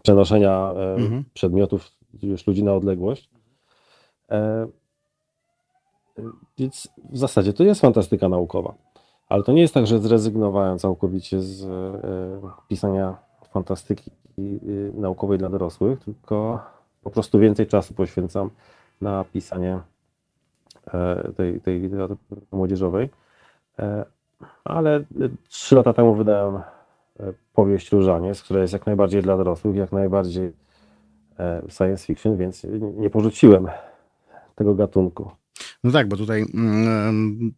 przenoszenia e, mhm. przedmiotów już ludzi na odległość. E, więc w zasadzie to jest fantastyka naukowa. Ale to nie jest tak, że zrezygnowałem całkowicie z e, pisania fantastyki naukowej dla dorosłych, tylko po prostu więcej czasu poświęcam na pisanie E, tej, tej literatury młodzieżowej. E, ale trzy lata temu wydałem e, powieść Różaniec, która jest jak najbardziej dla dorosłych, jak najbardziej science fiction, więc nie porzuciłem tego gatunku. No tak, bo tutaj mm,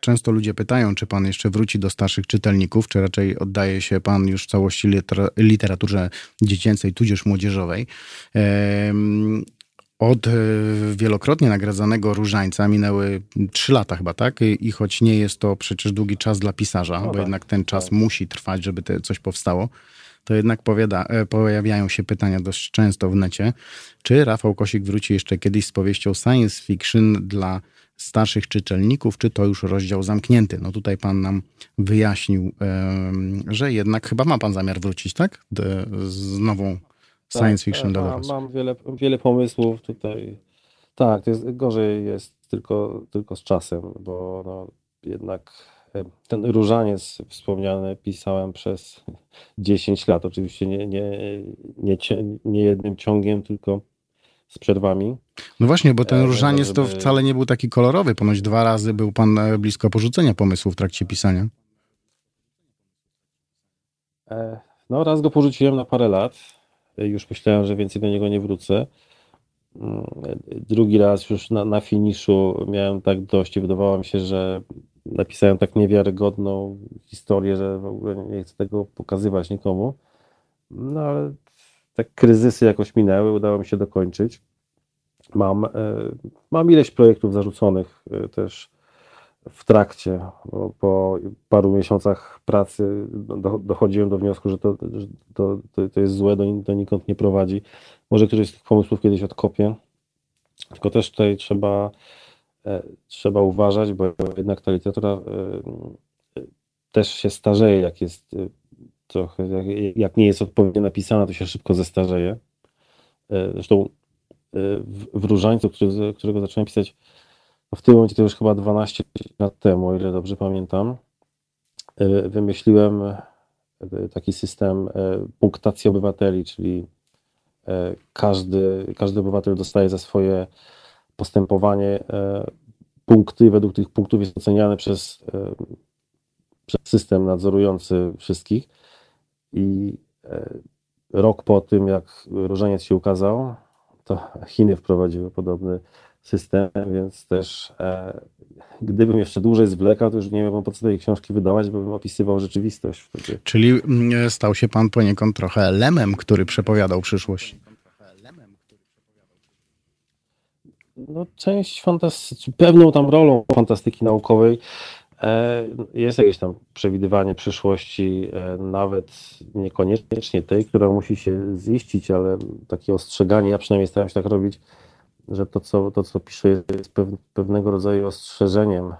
Często ludzie pytają, czy pan jeszcze wróci do starszych czytelników, czy raczej oddaje się pan już w całości literaturze dziecięcej, tudzież młodzieżowej. Od e, wielokrotnie nagradzanego różańca minęły trzy lata chyba, tak? I choć nie jest to przecież długi czas dla pisarza, no bo tak, jednak ten czas tak. musi trwać, żeby te coś powstało, to jednak powiada, e, pojawiają się pytania dość często w necie, czy Rafał Kosik wróci jeszcze kiedyś z powieścią science fiction dla starszych czytelników, czy to już rozdział zamknięty. No tutaj pan nam wyjaśnił, że jednak chyba ma pan zamiar wrócić, tak? z nową science tak, fiction tak, dla mam, mam wiele, wiele pomysłów tutaj. Tak, to jest, gorzej jest tylko, tylko z czasem, bo no, jednak ten różaniec wspomniany pisałem przez 10 lat. Oczywiście nie, nie, nie, nie jednym ciągiem, tylko z przerwami. No właśnie, bo ten e, różaniec żeby... to wcale nie był taki kolorowy. Ponoć dwa razy był pan e, blisko porzucenia pomysłu w trakcie pisania. E, no, raz go porzuciłem na parę lat. Już myślałem, że więcej do niego nie wrócę. Drugi raz już na, na finiszu miałem tak dość i wydawało mi się, że napisałem tak niewiarygodną historię, że w ogóle nie chcę tego pokazywać nikomu. No ale te kryzysy jakoś minęły, udało mi się dokończyć. Mam, e, mam ileś projektów zarzuconych e, też w trakcie. Po paru miesiącach pracy dochodziłem do wniosku, że to, to, to, to jest złe, do, donikąd nie prowadzi. Może któryś z tych pomysłów kiedyś odkopię. Tylko też tutaj trzeba, e, trzeba uważać, bo jednak ta literatura też się starzeje, jak jest trochę, jak, nie jest odpowiednio napisana, to się szybko zestarzeje. E, zresztą e, w, w Różańcu, który, którego zacząłem pisać w tym momencie to już chyba 12 lat temu, o ile dobrze pamiętam, e, wymyśliłem taki system punktacji obywateli, czyli każdy, każdy obywatel dostaje za swoje postępowanie punkty, według tych punktów jest oceniany przez, przez system nadzorujący wszystkich. I e, rok po tym, jak różaniec się ukazał, to Chiny wprowadziły podobny system, więc też e, gdybym jeszcze dłużej zwlekał, to już nie miałbym po co tej książki wydawać, bo bym opisywał rzeczywistość. Wtedy. Czyli mm, stał się pan poniekąd trochę lemem, który przepowiadał przyszłość. No, część fantastyki, pewną tam rolą fantastyki naukowej E, jest jakieś tam przewidywanie przyszłości, e, nawet niekoniecznie tej, która musi się ziścić, ale takie ostrzeganie, ja przynajmniej staram się tak robić, że to, co, to, co piszę, jest pewnego rodzaju ostrzeżeniem,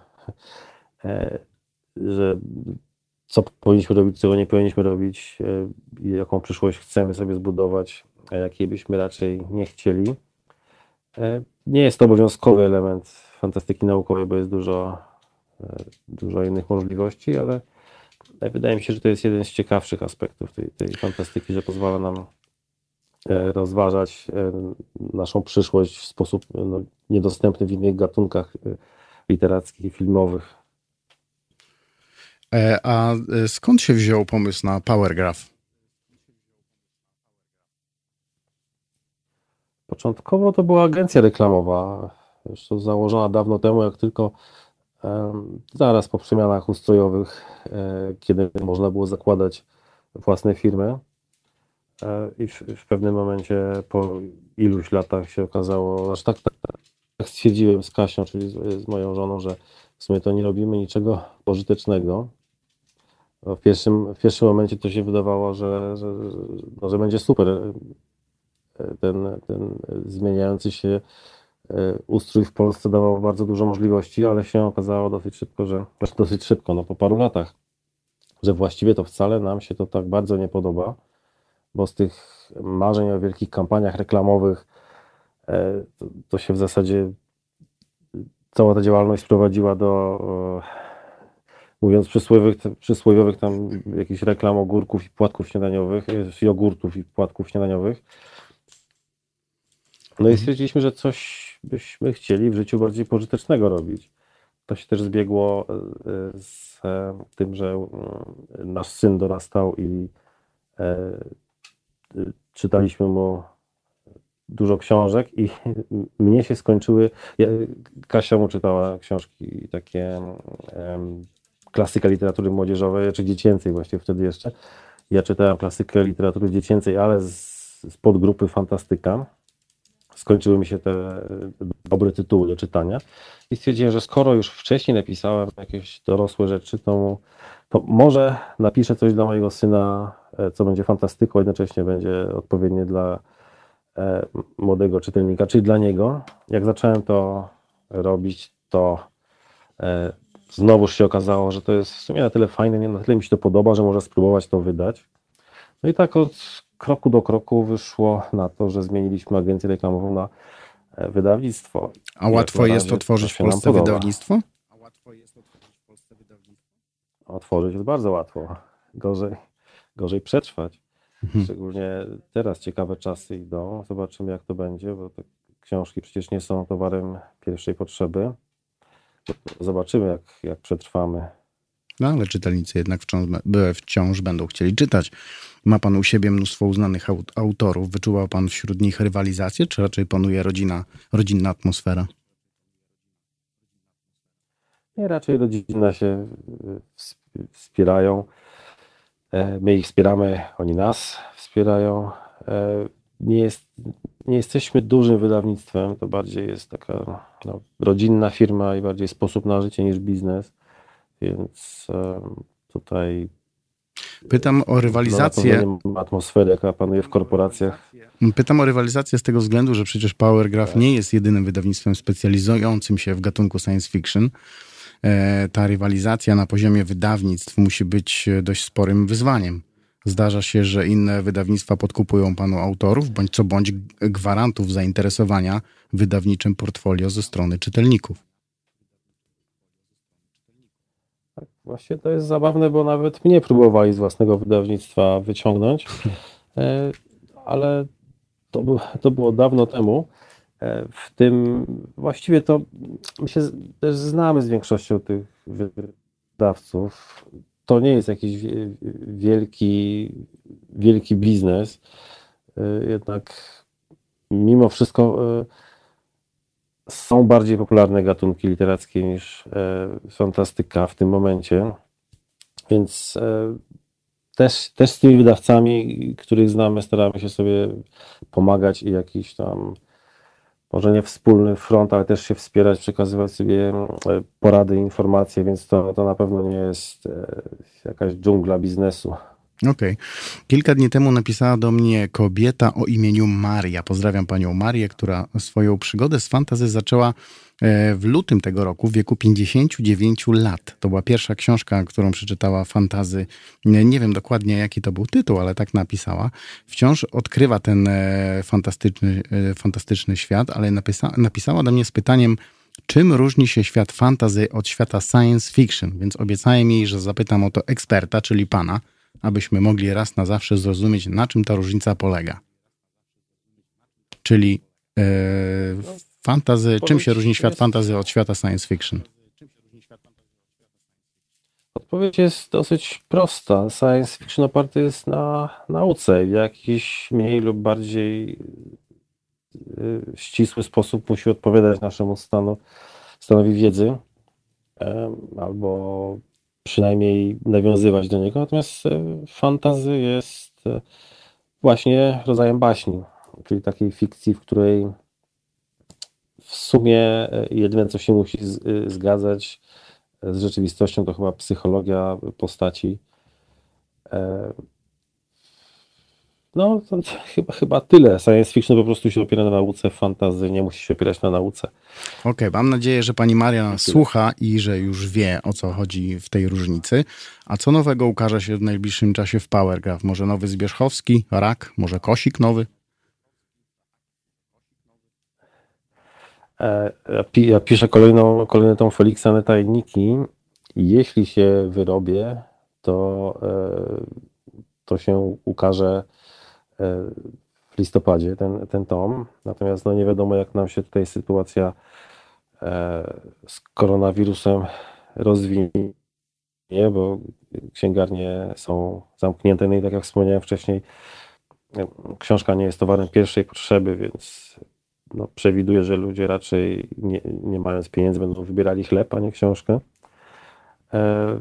e, że co powinniśmy robić, czego nie powinniśmy robić, jaką przyszłość chcemy sobie zbudować, a jakiej byśmy raczej nie chcieli. Nie jest to obowiązkowy element fantastyki naukowej, bo jest dużo dużo innych możliwości, ale wydaje mi się, że to jest jeden z ciekawszych aspektów tej, tej fantastyki, że pozwala nam e, rozważać e, naszą przyszłość w sposób no, niedostępny w innych gatunkach e, literackich i filmowych. A skąd się wziął pomysł na Powergraph? Początkowo to była agencja reklamowa, zresztą założona dawno temu, jak tylko zaraz po przemianach ustrojowych, e, kiedy można było zakładać własne firmy. E, I w, w pewnym momencie po iluś latach się okazało, znaczy tak, tak, tak stwierdziłem z Kasią, czyli z, z, moją żoną, że w sumie to nie robimy niczego pożytecznego. W pierwszym, w pierwszym momencie to się wydawało, że, że, no, że będzie super e, ten, ten zmieniający się E, ustrój w Polsce dawał bardzo dużo możliwości, ale się okazało dosyć szybko, że znaczy dosyć szybko, no po paru latach, że właściwie to wcale nam się to tak bardzo nie podoba, bo z tych marzeń o wielkich kampaniach reklamowych e, to, to się w zasadzie cała ta działalność sprowadziła do mówiąc przysłowiowych, przysłowiowych tam jakichś reklam ogórków i płatków śniadaniowych, jogurtów i płatków śniadaniowych. No i stwierdziliśmy, że coś byśmy chcieli w życiu bardziej pożytecznego robić. To się też zbiegło e, z e, tym, że mm, nasz syn dorastał i e, czytaliśmy mu dużo książek i mnie się skończyły. Ja, Kasia mu czytała książki takie klasyka literatury młodzieżowej, czy dziecięcej właściwie wtedy jeszcze. Ja czytałem klasykę literatury dziecięcej, ale z, z podgrupy fantastyka. Skończyły mi się te dobre tytuły do czytania i stwierdziłem, że skoro już wcześniej napisałem jakieś dorosłe rzeczy, to, to może napiszę coś dla mojego syna, e, co będzie fantastyką, jednocześnie będzie odpowiednie dla e, młodego czytelnika, czyli dla niego. Jak zacząłem to robić, to e, znowuż się okazało, że to jest w sumie na tyle fajne, na tyle mi się to podoba, że może spróbować to wydać. No i tak od kroku do kroku wyszło na to, że zmieniliśmy agencję reklamową na e, wydawnictwo. A łatwo jest otworzyć w Polsce wydawnictwo? A łatwo jest otworzyć w Polsce wydawnictwo? Otworzyć jest bardzo łatwo. Gorzej, gorzej przetrwać. Mhm. Szczególnie teraz ciekawe czasy idą. Zobaczymy, jak to będzie, bo te książki przecież nie są towarem pierwszej potrzeby. Zobaczymy, jak, jak przetrwamy. No ale czytelnicy jednak wciąż, wciąż będą chcieli czytać. Ma pan u siebie mnóstwo uznanych autorów. Wyczuwał pan wśród nich rywalizację, czy raczej panuje rodzina, rodzinna atmosfera? Nie, raczej rodzina się y, wspierają. E, my ich wspieramy, oni nas wspierają. E, nie, jest, nie jesteśmy dużym wydawnictwem, to bardziej jest taka no, rodzinna firma i bardziej sposób na życie niż biznes, więc tutaj Pytam o rywalizację. Atmosferę, jaka panuje w korporacjach. Pytam o rywalizację z tego względu, że przecież Powergraph nie jest jedynym wydawnictwem specjalizującym się w gatunku science fiction. E, ta rywalizacja na poziomie wydawnictw musi być dość sporym wyzwaniem. Zdarza się, że inne wydawnictwa podkupują panu autorów, bądź co bądź gwarantów zainteresowania wydawniczym portfolio ze strony czytelników. Tak, właśnie to jest zabawne, bo nawet mnie próbowali z własnego wydawnictwa wyciągnąć, e, ale to, to było dawno temu. E, w tym właściwie to my się też znamy z większością tych wydawców to nie jest jakiś wielki, wielki biznes. Y, jednak mimo wszystko są bardziej popularne gatunki literackie niż y, fantastyka w tym momencie. Więc też, też z tymi wydawcami, których znamy, staramy się sobie pomagać i jakiś tam może nie wspólny front, ale też się wspierać, przekazywać sobie e, porady, informacje, więc to, to na pewno nie jest e, jakaś dżungla biznesu. Okej. Okay. Kilka dni temu napisała do mnie kobieta o imieniu Maria. Pozdrawiam panią Marię, która swoją przygodę z fantazy zaczęła e, w lutym tego roku, w wieku 59 lat. To była pierwsza książka, którą przeczytała fantazy. Nie wiem dokładnie, jaki to był tytuł, ale tak napisała. Wciąż odkrywa ten e, fantastyczny, e, fantastyczny świat, ale napisa, napisała do mnie z pytaniem, czym różni się świat fantazy od świata science fiction, więc obiecałem jej, że zapytam o to eksperta, czyli pana, abyśmy mogli raz na zawsze zrozumieć, na czym ta różnica polega. Czyli e, fantazy, czym się różni świat fantazy od świata science fiction? Odpowiedź jest dosyć prosta. Science fiction oparty jest na nauce. W jakiś mniej lub bardziej e, ścisły sposób musi odpowiadać naszemu stanu, stanowi wiedzy albo przynajmniej nawiązywać do niego. Natomiast e, fantazy jest e, właśnie rodzajem baśni, czyli takiej fikcji, w której w sumie e, jedyne, co się musi zgadzać z rzeczywistością, to chyba psychologia postaci. No, to chyba, chyba tyle. Science fiction po prostu się opiera na nauce, fantazy nie musi się opierać na nauce. Okej, okay, mam nadzieję, że pani Maria nas słucha i że już wie, o co chodzi w tej różnicy. A co nowego ukaże się w najbliższym czasie w Powergraph? Może nowy Zbierzchowski, Rak, może Kosik nowy? E, ja piszę kolejną, kolejny tą Feliksa na tajniki i jeśli się wyrobię, to, e, to się ukaże w listopadzie ten, ten tom. Natomiast no nie wiadomo, jak nam się tutaj sytuacja e, z koronawirusem rozwinie, bo księgarnie są zamknięte. No i tak jak wspomniałem wcześniej, książka nie jest towarem pierwszej potrzeby, więc no, przewiduję, że ludzie raczej nie, nie mając pieniędzy będą wybierali chleb, a nie książkę. E,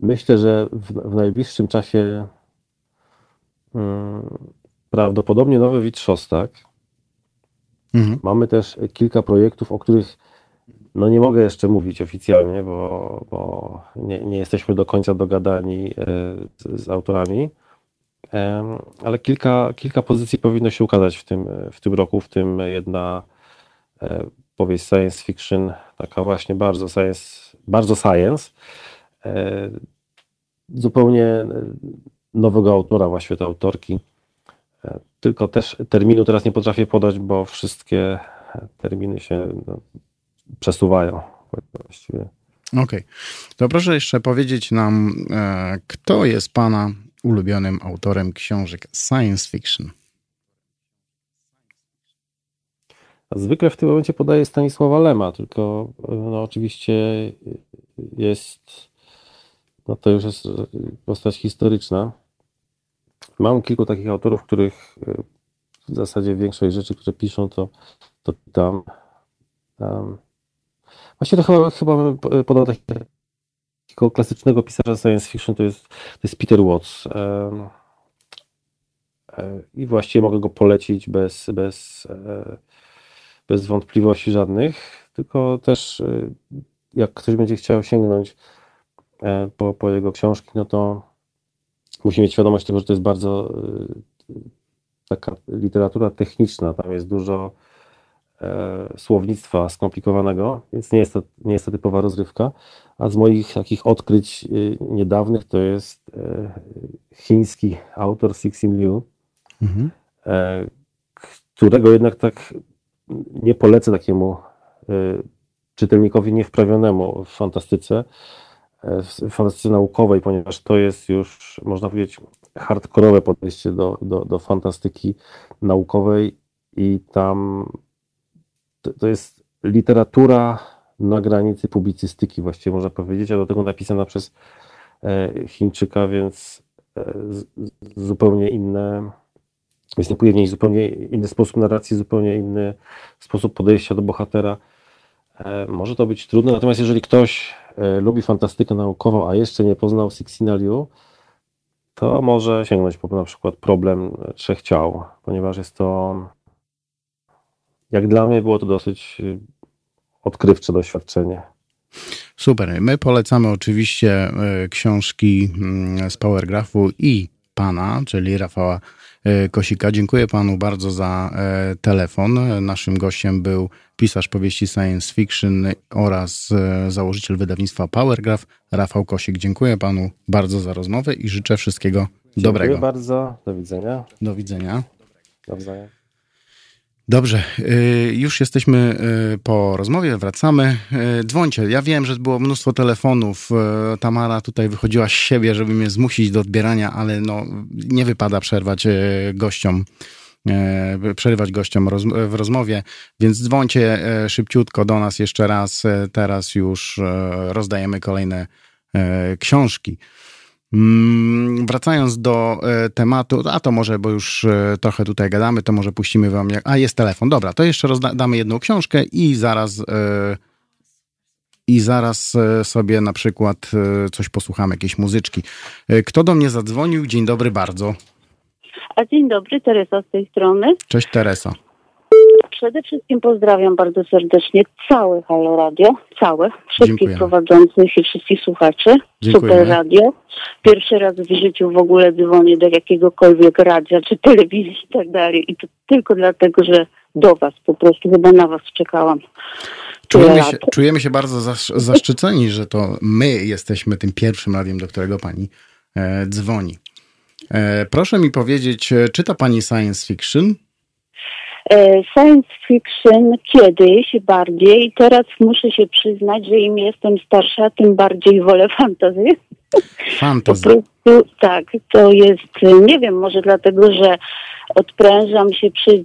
myślę, że w, w najbliższym czasie prawdopodobnie nowy Witrzostak. Mhm. Mamy też kilka projektów, o których no nie mogę jeszcze mówić oficjalnie, bo, bo nie, nie jesteśmy do końca dogadani e, z, z autorami ale kilka, kilka pozycji powinno się ukazać w tym, w tym roku, w tym jedna e, powieść science fiction, taka właśnie bardzo science, bardzo science, e, zupełnie nowego autora, właściwie to autorki. E, tylko też terminu teraz nie potrafię podać, bo wszystkie terminy się no, przesuwają właściwie. Okej. Okay. To proszę jeszcze powiedzieć nam, kto jest Pana ulubionym autorem książek science fiction. Zwykle w tym momencie podaję Stanisława Lema, tylko no, oczywiście jest, no to już jest postać historyczna. Mam kilku takich autorów, których w zasadzie większość rzeczy, które piszą, to, to tam. Właściwie to chyba, chyba podał taki takiego klasycznego pisarza science fiction to jest, to jest Peter Watts. E, I właściwie mogę go polecić bez, bez, e, bez wątpliwości żadnych, tylko też e, jak ktoś będzie chciał sięgnąć po, po jego książki, no to musi mieć świadomość tego, że to jest bardzo taka literatura techniczna, tam jest dużo E, słownictwa skomplikowanego, więc nie jest, to, nie jest to typowa rozrywka. A z moich takich odkryć y, niedawnych to jest e, chiński autor Sixin Liu, mhm. E, którego jednak tak nie polecę takiemu czytelnikowi niewprawionemu w fantastyce, fantastyce naukowej, ponieważ to jest już, można powiedzieć, hardkorowe podejście do, do, do fantastyki naukowej i tam to, to jest literatura na granicy publicystyki, właściwie można powiedzieć, a do tego napisana przez e, Chińczyka, więc e, zupełnie inne, występuje w niej zupełnie inny sposób narracji, zupełnie inny sposób podejścia do bohatera. E, może to być trudne, natomiast jeżeli ktoś lubi fantastykę naukową, a jeszcze nie poznał Sixina Liu, to może sięgnąć po na przykład problem trzech ciał, ponieważ jest to jak dla mnie było to dosyć y, odkrywcze doświadczenie. Super. My polecamy oczywiście książki mm, z Powergrafu i pana, czyli Rafała Kosika. Dziękuję panu bardzo za telefon. Naszym gościem był pisarz powieści science fiction oraz założyciel wydawnictwa Powergraph, Rafał Kosik. Dziękuję panu bardzo za rozmowę i życzę wszystkiego Dziękuję dobrego. Dziękuję bardzo. Do widzenia. Do widzenia. Nawzajem. Dobrze, y, już jesteśmy y, po rozmowie, wracamy. Y, dzwońcie, ja wiem, że było mnóstwo telefonów. Tamara tutaj wychodziła z siebie, żeby mnie zmusić do odbierania, ale no, nie wypada przerwać gościom, przerywać gościom w rozmowie, więc dzwońcie szybciutko do nas jeszcze raz. Teraz już rozdajemy kolejne książki. Mm, wracając do e, tematu, a to może, bo już e, trochę tutaj gadamy, to może puścimy wam jak... A, jest telefon. Dobra, to jeszcze rozdamy jedną książkę i zaraz e, i zaraz sobie na przykład coś posłuchamy, jakieś muzyczki. Kto do mnie zadzwonił? Dzień dobry bardzo. A dzień dobry, Teresa z tej strony. Cześć Teresa. Przede wszystkim pozdrawiam bardzo serdecznie całe Halo Radio, całe, wszystkich Dziękuję. prowadzących i wszystkich słuchaczy. Dziękuję. Super radio. Pierwszy raz w życiu w ogóle dzwonię do jakiegokolwiek radia czy telewizji i tak dalej. I to tylko dlatego, że do was po prostu, chyba na was czekałam. Czujemy się, czujemy się bardzo zaszczyceni, że to my jesteśmy tym pierwszym radiem, do którego pani e, dzwoni. E, proszę mi powiedzieć, e, czyta pani science fiction? E, science fiction kiedyś bardziej, teraz muszę się przyznać, że im jestem starsza, tym bardziej wolę. Po prostu tak, to jest, nie wiem, może dlatego, że odprężam się przy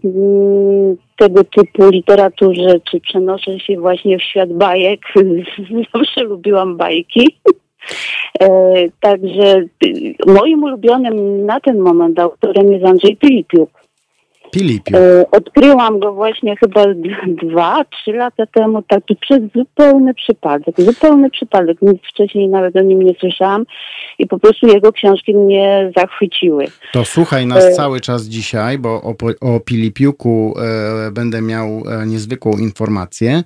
tego typu literaturze, czy przenoszę się właśnie w świat bajek. Zawsze lubiłam bajki. Także moim ulubionym na ten moment autorem jest Andrzej Pilipiuk. Pilipiuk. Odkryłam go właśnie chyba dwa, trzy lata temu, taki przez zupełny przypadek. Zupełny przypadek. Nic wcześniej nawet o nim nie słyszałam i po prostu jego książki mnie zachwyciły. To słuchaj nas cały czas dzisiaj, bo o, o Pilipiuku e, będę miał e, niezwykłą informację.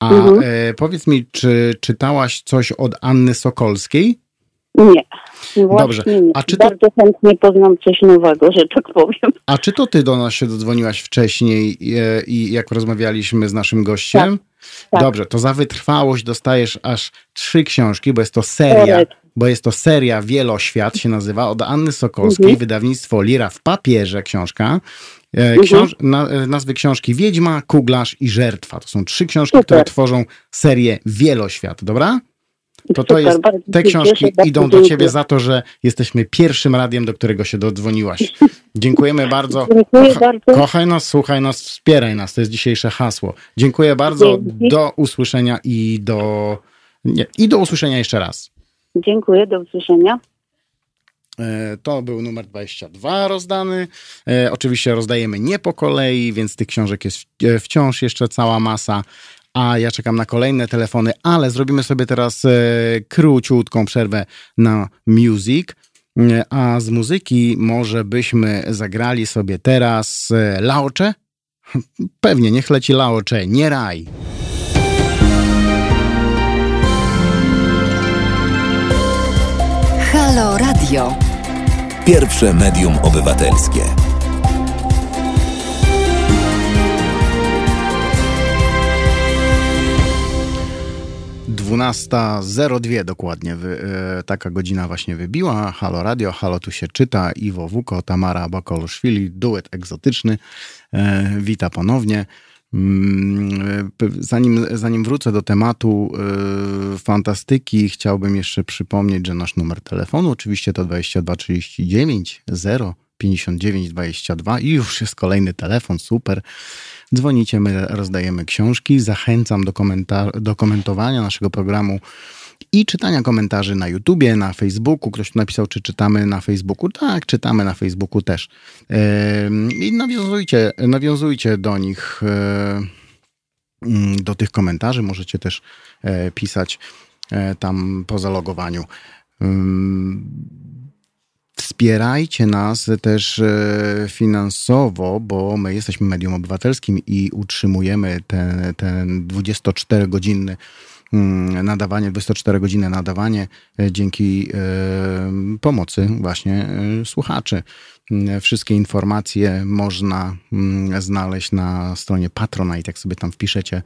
A mhm. e, powiedz mi, czy czytałaś coś od Anny Sokolskiej? Nie. Dobrze. Nie. A czy to... Bardzo chętnie poznam coś nowego, że tak powiem. A czy to ty do nas się dodzwoniłaś wcześniej i, e, i jak rozmawialiśmy z naszym gościem? Tak. Tak. Dobrze, to za wytrwałość dostajesz aż trzy książki, bo jest to seria, bo jest to seria Wieloświat się nazywa, od Anny Sokolskiej, mhm. wydawnictwo Lira w papierze książka. E, mhm. Książ na, e, nazwy książki Wiedźma, Kuglarz i Żertwa. To są trzy książki, Super. które tworzą serię Wieloświat, dobra? To to jest, te książki idą do ciebie za to, że jesteśmy pierwszym radiem, do którego się dodzwoniłaś. Dziękujemy bardzo. Dziękuję bardzo. Kochaj nas, słuchaj nas, wspieraj nas. To jest dzisiejsze hasło. Dziękuję bardzo. Do usłyszenia i do, nie, i do usłyszenia jeszcze raz. Dziękuję, do usłyszenia. E, to był numer 22 rozdany. E, oczywiście rozdajemy nie po kolei, więc tych książek jest e, wciąż jeszcze cała masa a ja czekam na kolejne telefony, ale zrobimy sobie teraz e, króciutką przerwę na music. E, a z muzyki może byśmy zagrali sobie teraz e, Laocze? Pewnie, niech leci Laocze, nie raj. Halo Radio. Pierwsze medium obywatelskie. 12.02 dokładnie, wy, e, taka godzina właśnie wybiła. Halo Radio, halo tu się czyta. Iwo Wuko, Tamara Bakoluszwili, duet egzotyczny. E, wita ponownie. Mm, e, zanim, zanim wrócę do tematu y, fantastyki, chciałbym jeszcze przypomnieć, że nasz numer telefonu oczywiście to 2239 0 59 22 i już jest kolejny telefon, super. Dzwonicie, my rozdajemy książki. Zachęcam do, komentar- do komentowania naszego programu i czytania komentarzy na YouTubie, na Facebooku. Ktoś tu napisał, czy czytamy na Facebooku. Tak, czytamy na Facebooku też. I nawiązujcie, nawiązujcie do nich, mm, do tych komentarzy. Możecie też e, pisać e, tam po zalogowaniu. Wspierajcie nas też e, finansowo, bo my jesteśmy medium obywatelskim i utrzymujemy ten, ten 24-godzinny mm, nadawanie, 24-godzinne nadawanie e, dzięki e, pomocy właśnie słuchaczy. Mm, wszystkie informacje można mm, znaleźć na stronie Patronite, jak sobie tam wpiszecie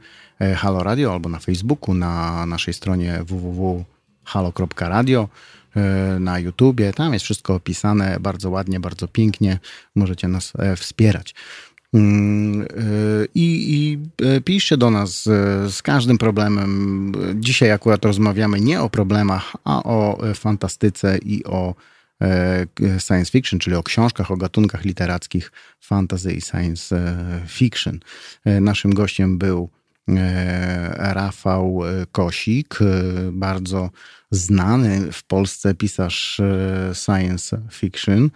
Halo Radio albo na Facebooku, na naszej stronie www.halo.radio. E, na YouTubie. Tam jest wszystko opisane bardzo ładnie, bardzo pięknie. Możecie nas e, wspierać. Mm, e, I, I piszcie do nas z każdym problemem. Dzisiaj akurat rozmawiamy nie o problemach, a o fantastyce i o science fiction, czyli o książkach, o gatunkach literackich fantasy i science fiction. Naszym gościem był Rafał Kosik, bardzo znany w Polsce pisarz e, science fiction.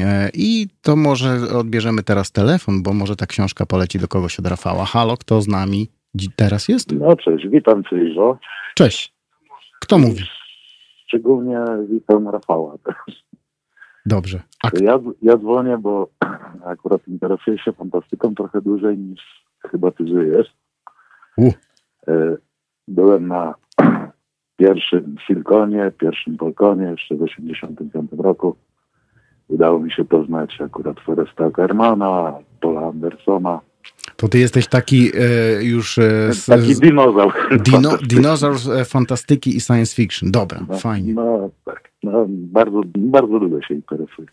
E, I to może odbierzemy teraz telefon, bo może ta książka poleci do kogoś od Rafała. Halo, kto z nami teraz jest? No cześć, witam Cię Izo. Cześć. Kto mówi? Szczególnie witam Rafała. Dobrze. A... Ja, ja dzwonię, bo akurat interesuję się fantastyką trochę dłużej niż chyba Ty żyjesz. U. E, byłem na pierwszym Silkonie, pierwszym Polkonie jeszcze w 1985 roku. Udało mi się poznać akurat Foresta Kermana, Paula Andersona. To ty jesteś taki e, już... E, z, taki dinozaur. Dino, dinozaur e, fantastyki i science fiction. Dobra, no, fajnie. No tak, no, bardzo, bardzo dużo się interesuję.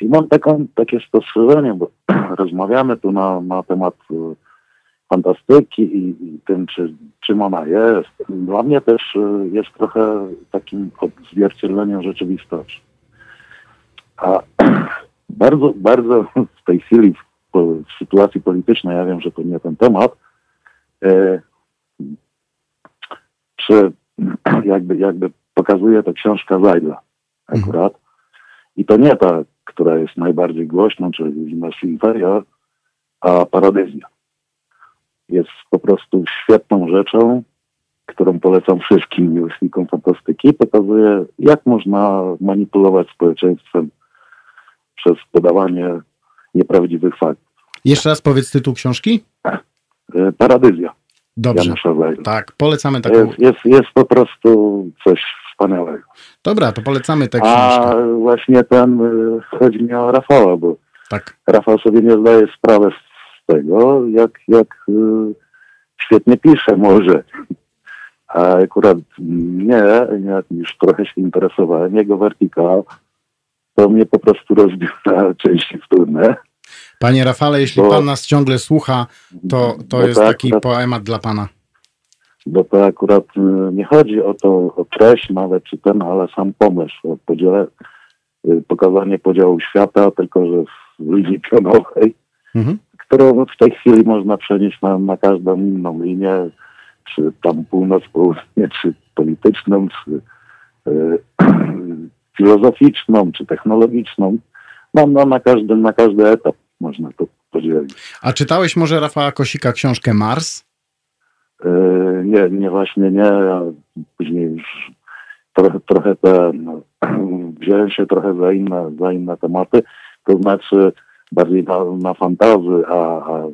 I mam taką, takie spostrzeżenie, bo rozmawiamy tu na, na temat e, fantastyki i, i tym, czy, czym ona jest. Dla mnie też y, jest trochę takim odzwierciedleniem rzeczywistości. A bardzo, bardzo w tej chwili, w, w sytuacji politycznej, ja wiem, że to nie ten temat, e, przy jakby, jakby pokazuje to książka Zajdla akurat. Mhm. I to nie ta, która jest najbardziej głośną, czyli Zimmer's Inferia, a Paradyzja. Jest po prostu świetną rzeczą, którą polecam wszystkim miłośnikom fantastyki. Pokazuje, jak można manipulować społeczeństwem przez podawanie nieprawdziwych faktów. Jeszcze raz powiedz tytuł książki. E, Paradyzja. Dobrze. Tak, polecamy taką. Jest, jest, jest po prostu coś wspaniałego. Dobra, to polecamy tę książkę. A właśnie ten, e, chodzi mi o Rafała, bo tak. Rafał sobie nie zdaje sprawy z tego, jak, jak e, świetnie pisze może. A akurat nie, jak już trochę się interesowałem, jego wertikal to mnie po prostu rozbił na części wtórne. Panie Rafale, jeśli bo, pan nas ciągle słucha, to, to jest tak, taki poemat dla pana. Bo to akurat y, nie chodzi o to, o treść nawet czy ten, ale sam pomysł, o podziele, y, pokazanie podziału świata, tylko że w linii pionowej, mhm. Którą w tej chwili można przenieść na, na każdą inną linię, czy tam północ, południe, czy polityczną, czy y, filozoficzną, czy technologiczną. No, no na, każdy, na każdy etap można to podzielić. A czytałeś może Rafała Kosika książkę Mars? Yy, nie, nie właśnie nie, a później już trochę, trochę te, no, wziąłem się trochę za inne, za inne tematy, to znaczy bardziej na, na fantazy, a, a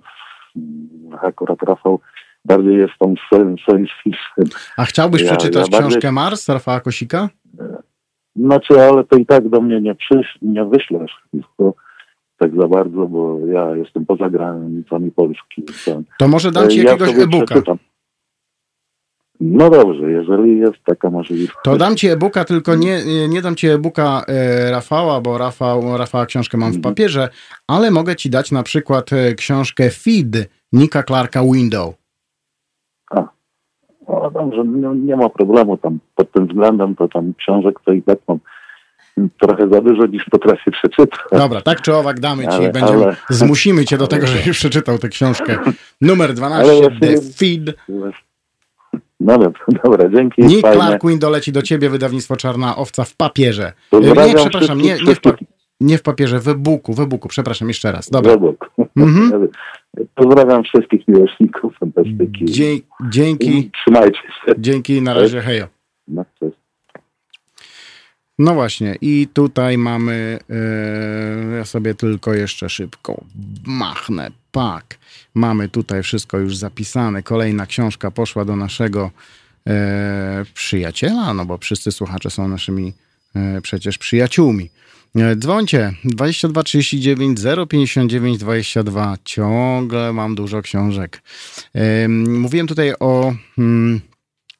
akurat Rafał bardziej jest tą science fiction. A chciałbyś ja, przeczytać ja książkę bardziej... Mars Rafała Kosika? Znaczy, ale to i tak do mnie nie, przysz, nie wyślesz. Tak za bardzo, bo ja jestem poza granicami Polski. To może dam ci jakiegoś ja e-booka. No dobrze, jeżeli jest taka możliwość. To dam ci e-booka, tylko nie, nie dam ci e-booka e, Rafała, bo Rafał, Rafała książkę mam w mhm. papierze, ale mogę ci dać na przykład e, książkę Feed Nika Clarka Window. A, no dobrze, nie, nie ma problemu tam pod tym względem, to tam książek to i tak mam trochę za dużo niż potrafię przeczytać. Dobra, tak czy owak damy ci, ale, będziemy, ale, zmusimy cię do tego, żebyś przeczytał tę książkę. Numer 12, właśnie, The Feed. No dobra, dobra dzięki. Nick Clark Win doleci do ciebie, wydawnictwo Czarna Owca w papierze. Nie, przepraszam, nie, nie, w nie w papierze, w e-booku, w e-booku, przepraszam jeszcze raz. Dobra. Mhm. Pozdrawiam wszystkich miłośników fantastyki. Dzie dzięki. Trzymajcie się. Dzięki, na razie, hejo. No, cześć. No właśnie, i tutaj mamy, yy, ja sobie tylko jeszcze szybko machnę, pak. Mamy tutaj wszystko już zapisane. Kolejna książka poszła do naszego yy, przyjaciela, no bo wszyscy słuchacze są naszymi yy, przecież przyjaciółmi. Dzwońcie 22 39 059 22. Ciągle mam dużo książek. Mówiłem tutaj o hmm,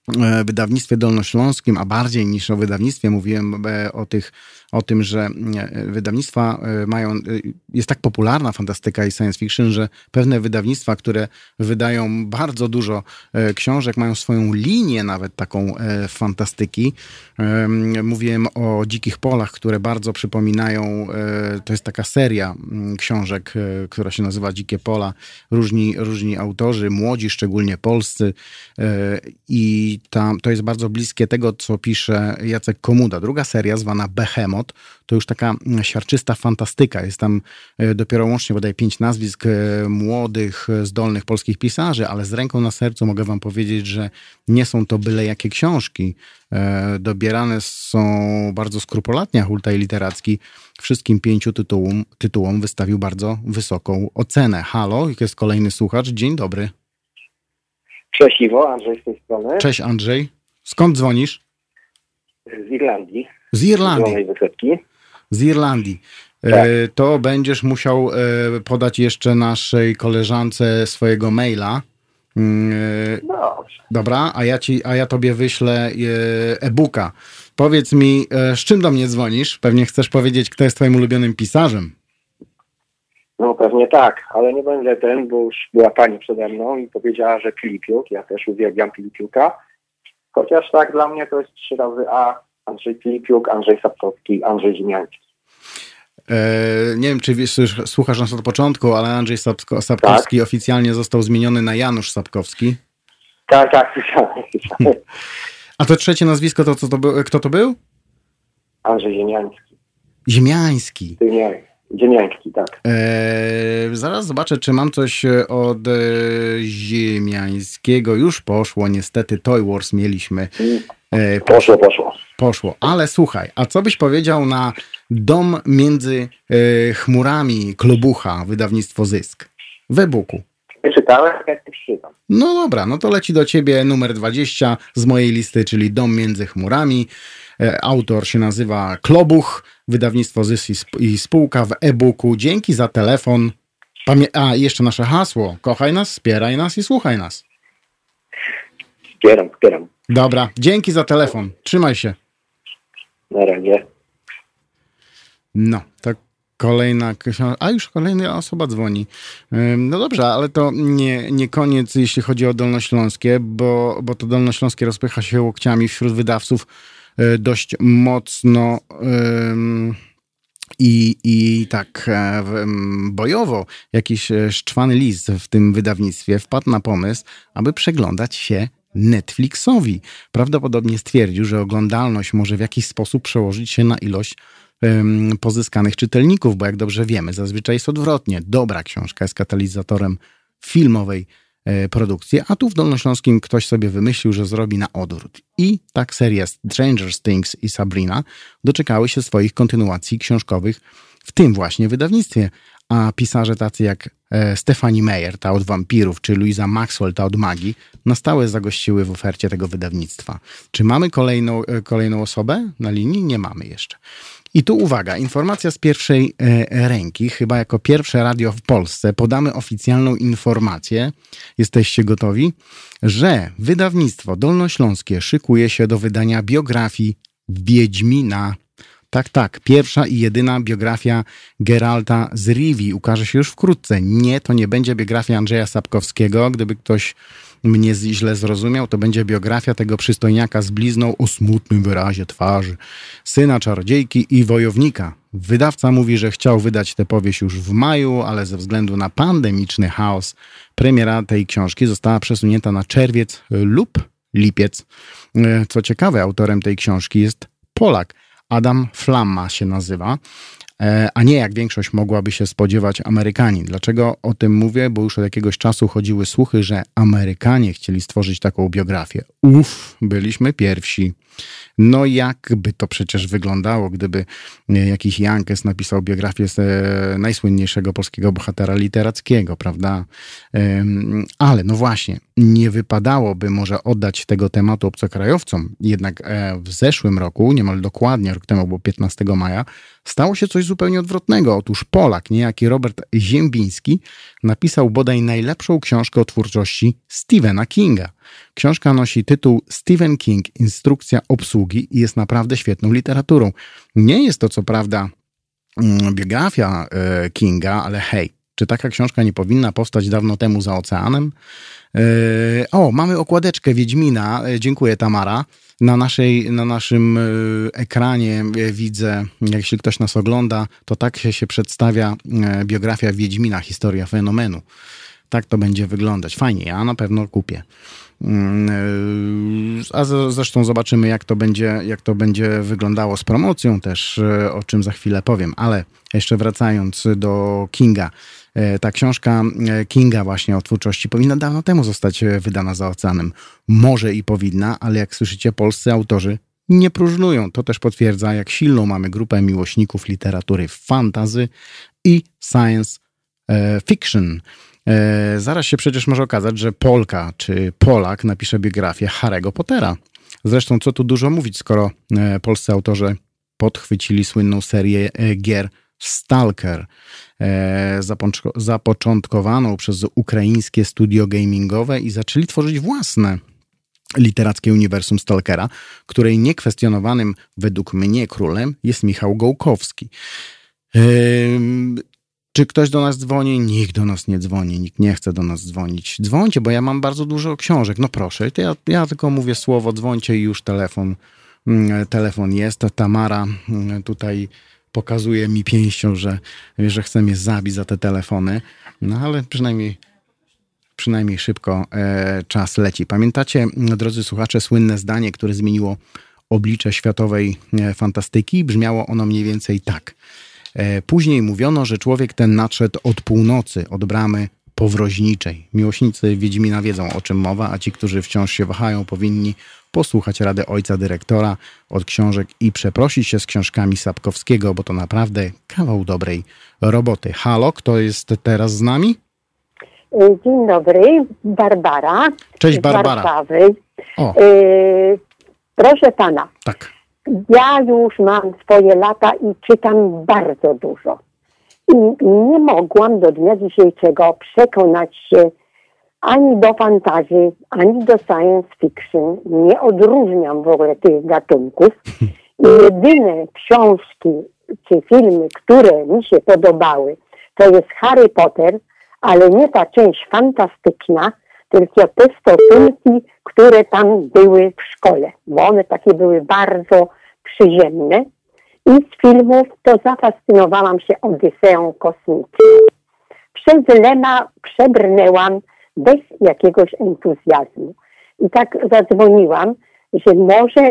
E, wydawnictwie dolnośląskim, a bardziej niż o wydawnictwie mówiłem e, o tych o tym, że e, wydawnictwa e, mają, e, jest tak popularna fantastyka i science fiction, że pewne wydawnictwa, które wydają bardzo dużo książek, mają swoją linię nawet taką fantastyki. Mówiłem o Dzikich Polach, które bardzo przypominają, to jest taka seria książek, która się nazywa Dzikie Pola. Różni, różni autorzy, młodzi, szczególnie polscy i tam, to jest bardzo bliskie tego, co pisze Jacek Komuda. Druga seria zwana Behemoth, to już taka siarczysta fantastyka. Jest tam e, dopiero łącznie bodaj pięć nazwisk e, młodych, zdolnych polskich pisarzy, ale z ręką na sercu mogę wam powiedzieć, że nie są to byle jakie książki. E, dobierane są bardzo skrupulatnie, a Hultaj Literacki wszystkim pięciu tytułom, tytułom wystawił bardzo wysoką ocenę. Halo, jest kolejny słuchacz. Dzień dobry. Cześć Iwo, Andrzej z tej strony. Cześć Andrzej. Skąd dzwonisz? Z Irlandii. Z Irlandii. Z Irlandii. E, tak. To będziesz musiał e, podać jeszcze naszej koleżance swojego maila. Mm, e, no. Dobra, a ja, ci, a ja tobie wyślę e-booka. Powiedz mi, z czym do mnie dzwonisz? Pewnie chcesz powiedzieć, kto jest twoim ulubionym pisarzem. No pewnie tak, ale nie będę ten, bo już była pani przede mną i powiedziała, że Filipiuk. Ja też uwielbiam Filipiuka. Chociaż tak dla mnie to jest trzy razy A, Andrzej Filipiuk, Andrzej Sapkowski, Andrzej Ziemiański. E, nie wiem, czy słuchasz nas od początku, ale Andrzej Sapko, Sapkowski tak? oficjalnie został zmieniony na Janusz Sapkowski. Tak, tak, słyszałem. A to trzecie nazwisko, to co to był? Kto to był? Andrzej Ziemiański. Ziemiański. Ziemiański, tak. Eee, zaraz zobaczę, czy mam coś od e, Ziemiańskiego. Już poszło, niestety Toy Wars mieliśmy. E, poszło, poszło. Poszło, ale słuchaj, a co byś powiedział na Dom między e, chmurami Klobucha, wydawnictwo Zysk? W e-booku. Czytałem, jak przeczytam. No dobra, no to leci do ciebie numer 20 z mojej listy, czyli Dom między chmurami. E, autor się nazywa Klobuch, wydawnictwo Zysk i spółka w e-booku. Dzięki za telefon. Pamię A, jeszcze nasze hasło. Kochaj nas, wspieraj nas i słuchaj nas. Wspieram, wspieram. Dobra, dzięki za telefon. Trzymaj się. Na razie. No, to kolejna a już kolejna osoba dzwoni. No dobrze, ale to nie, nie koniec, jeśli chodzi o Dolnośląskie, bo, bo to Dolnośląskie rozpycha się łokciami wśród wydawców dość mocno i, i tak e, bojowo jakiś e, szczwany list w tym wydawnictwie wpadł na pomysł, aby przeglądać się Netflixowi. Prawdopodobnie stwierdził, że oglądalność może w jakiś sposób przełożyć się na ilość pozyskanych czytelników, bo jak dobrze wiemy, zazwyczaj jest odwrotnie. Dobra książka jest katalizatorem filmowej e, produkcji, a tu w Dolnośląskim ktoś sobie wymyślił, że zrobi na odwrót. I tak seria Stranger Things i Sabrina doczekały się swoich kontynuacji książkowych w tym właśnie wydawnictwie. A pisarze tacy jak e, Stephanie Meyer, ta od wampirów, czy Louisa Maxwell, ta od magii, na stałe zagościły w ofercie tego wydawnictwa. Czy mamy kolejną, e, kolejną osobę na linii? Nie mamy jeszcze. I tu uwaga, informacja z pierwszej e, ręki, chyba jako pierwsze radio w Polsce podamy oficjalną informację, jesteście gotowi, że wydawnictwo Dolnośląskie szykuje się do wydania biografii Wiedźmina. Tak, tak, pierwsza i jedyna biografia Geralta z Rivi. Ukaże się już wkrótce. Nie, to nie będzie biografia Andrzeja Sapkowskiego, gdyby ktoś mnie źle zrozumiał, to będzie biografia tego przystojniaka z blizną o smutnym wyrazie twarzy, syna czarodziejki i wojownika. Wydawca mówi, że chciał wydać tę powieść już w maju, ale ze względu na pandemiczny chaos premiera tej książki została przesunięta na czerwiec lub lipiec. E, co ciekawe, autorem tej książki jest Polak. Adam Flamma się nazywa. E, a nie jak większość mogłaby się spodziewać Amerykanin. Dlaczego o tym mówię? Bo już od jakiegoś czasu chodziły słuchy, że Amerykanie chcieli stworzyć taką biografię. Uff, byliśmy pierwsi. No jakby to przecież wyglądało, gdyby e, jakiś Jankes napisał biografię e, najsłynniejszego polskiego bohatera literackiego, prawda? Ale no właśnie, nie wypadałoby może oddać tego tematu obcokrajowcom. Jednak w zeszłym roku, niemal dokładnie rok temu, bo 15 maja, stało się coś zupełnie odwrotnego. Otóż Polak, niejaki Robert Ziembiński, napisał bodaj najlepszą książkę o twórczości Stephena Kinga. Książka nosi tytuł Stephen King Instrukcja obsługi i jest naprawdę świetną literaturą. Nie jest to co prawda mm, biografia e, Kinga, ale hej, czy taka książka nie powinna powstać dawno temu za oceanem? E, o, mamy okładeczkę Wiedźmina. E, dziękuję, Tamara. Na, naszej, na naszym ekranie widzę, jeśli ktoś nas ogląda, to tak się, się przedstawia biografia Wiedźmina, historia fenomenu. Tak to będzie wyglądać. Fajnie, ja na pewno kupię. Mm, a zresztą zobaczymy, jak to będzie, jak to będzie wyglądało z promocją też, e, o czym za chwilę powiem. Ale jeszcze wracając do Kinga. E, ta książka e, Kinga właśnie o twórczości powinna dawno temu zostać wydana za oceanem. Może i powinna, ale jak słyszycie, polscy autorzy nie próżnują. To też potwierdza, jak silną mamy grupę miłośników literatury fantazy i science fiction. E, zaraz się przecież może okazać, że Polka czy Polak napisze biografię Harry'ego Pottera. Zresztą co tu dużo mówić, skoro e, polscy autorzy podchwycili słynną serię e, gier Stalker, zapoczątkowaną przez ukraińskie studio gamingowe i zaczęli tworzyć własne literackie uniwersum Stalkera, której niekwestionowanym według mnie królem jest Michał Gołkowski. Czy ktoś do nas dzwoni? Nikt do nas nie dzwoni, nikt nie chce do nas dzwonić. Dzwońcie, bo ja mam bardzo dużo książek. No proszę, ja, ja tylko mówię słowo, dzwońcie i już telefon, mm, telefon jest. Tamara mm, tutaj pokazuje mi pięścią, że, że chce mnie zabić za te telefony. No ale przynajmniej przynajmniej szybko e, czas leci. Pamiętacie, drodzy słuchacze, słynne zdanie, które zmieniło oblicze światowej e, fantastyki? Brzmiało ono mniej więcej tak. E, później mówiono, że człowiek ten nadszedł od północy, od bramy powroźniczej. Miłośnicy Wiedźmina wiedzą, o czym mowa, a ci, którzy wciąż się wahają, powinni posłuchać rady ojca dyrektora od książek i przeprosić się z książkami Sapkowskiego, bo to naprawdę kawał dobrej roboty. Halo, kto jest teraz z nami? Dzień dobry, Barbara. Cześć Barbara. Warszawy. O. Y proszę pana. Tak. Ja już mam swoje lata i czytam bardzo dużo. I nie mogłam do dnia dzisiejszego przekonać się ani do fantazji, ani do science fiction. Nie odróżniam w ogóle tych gatunków. Jedyne książki czy filmy, które mi się podobały, to jest Harry Potter, ale nie ta część fantastyczna, tylko te stosunki, które tam były w szkole, bo one takie były bardzo przyziemne. I z filmów to zafascynowałam się Odyseją kosmiczną. Przez Lema przebrnęłam bez jakiegoś entuzjazmu. I tak zadzwoniłam, że może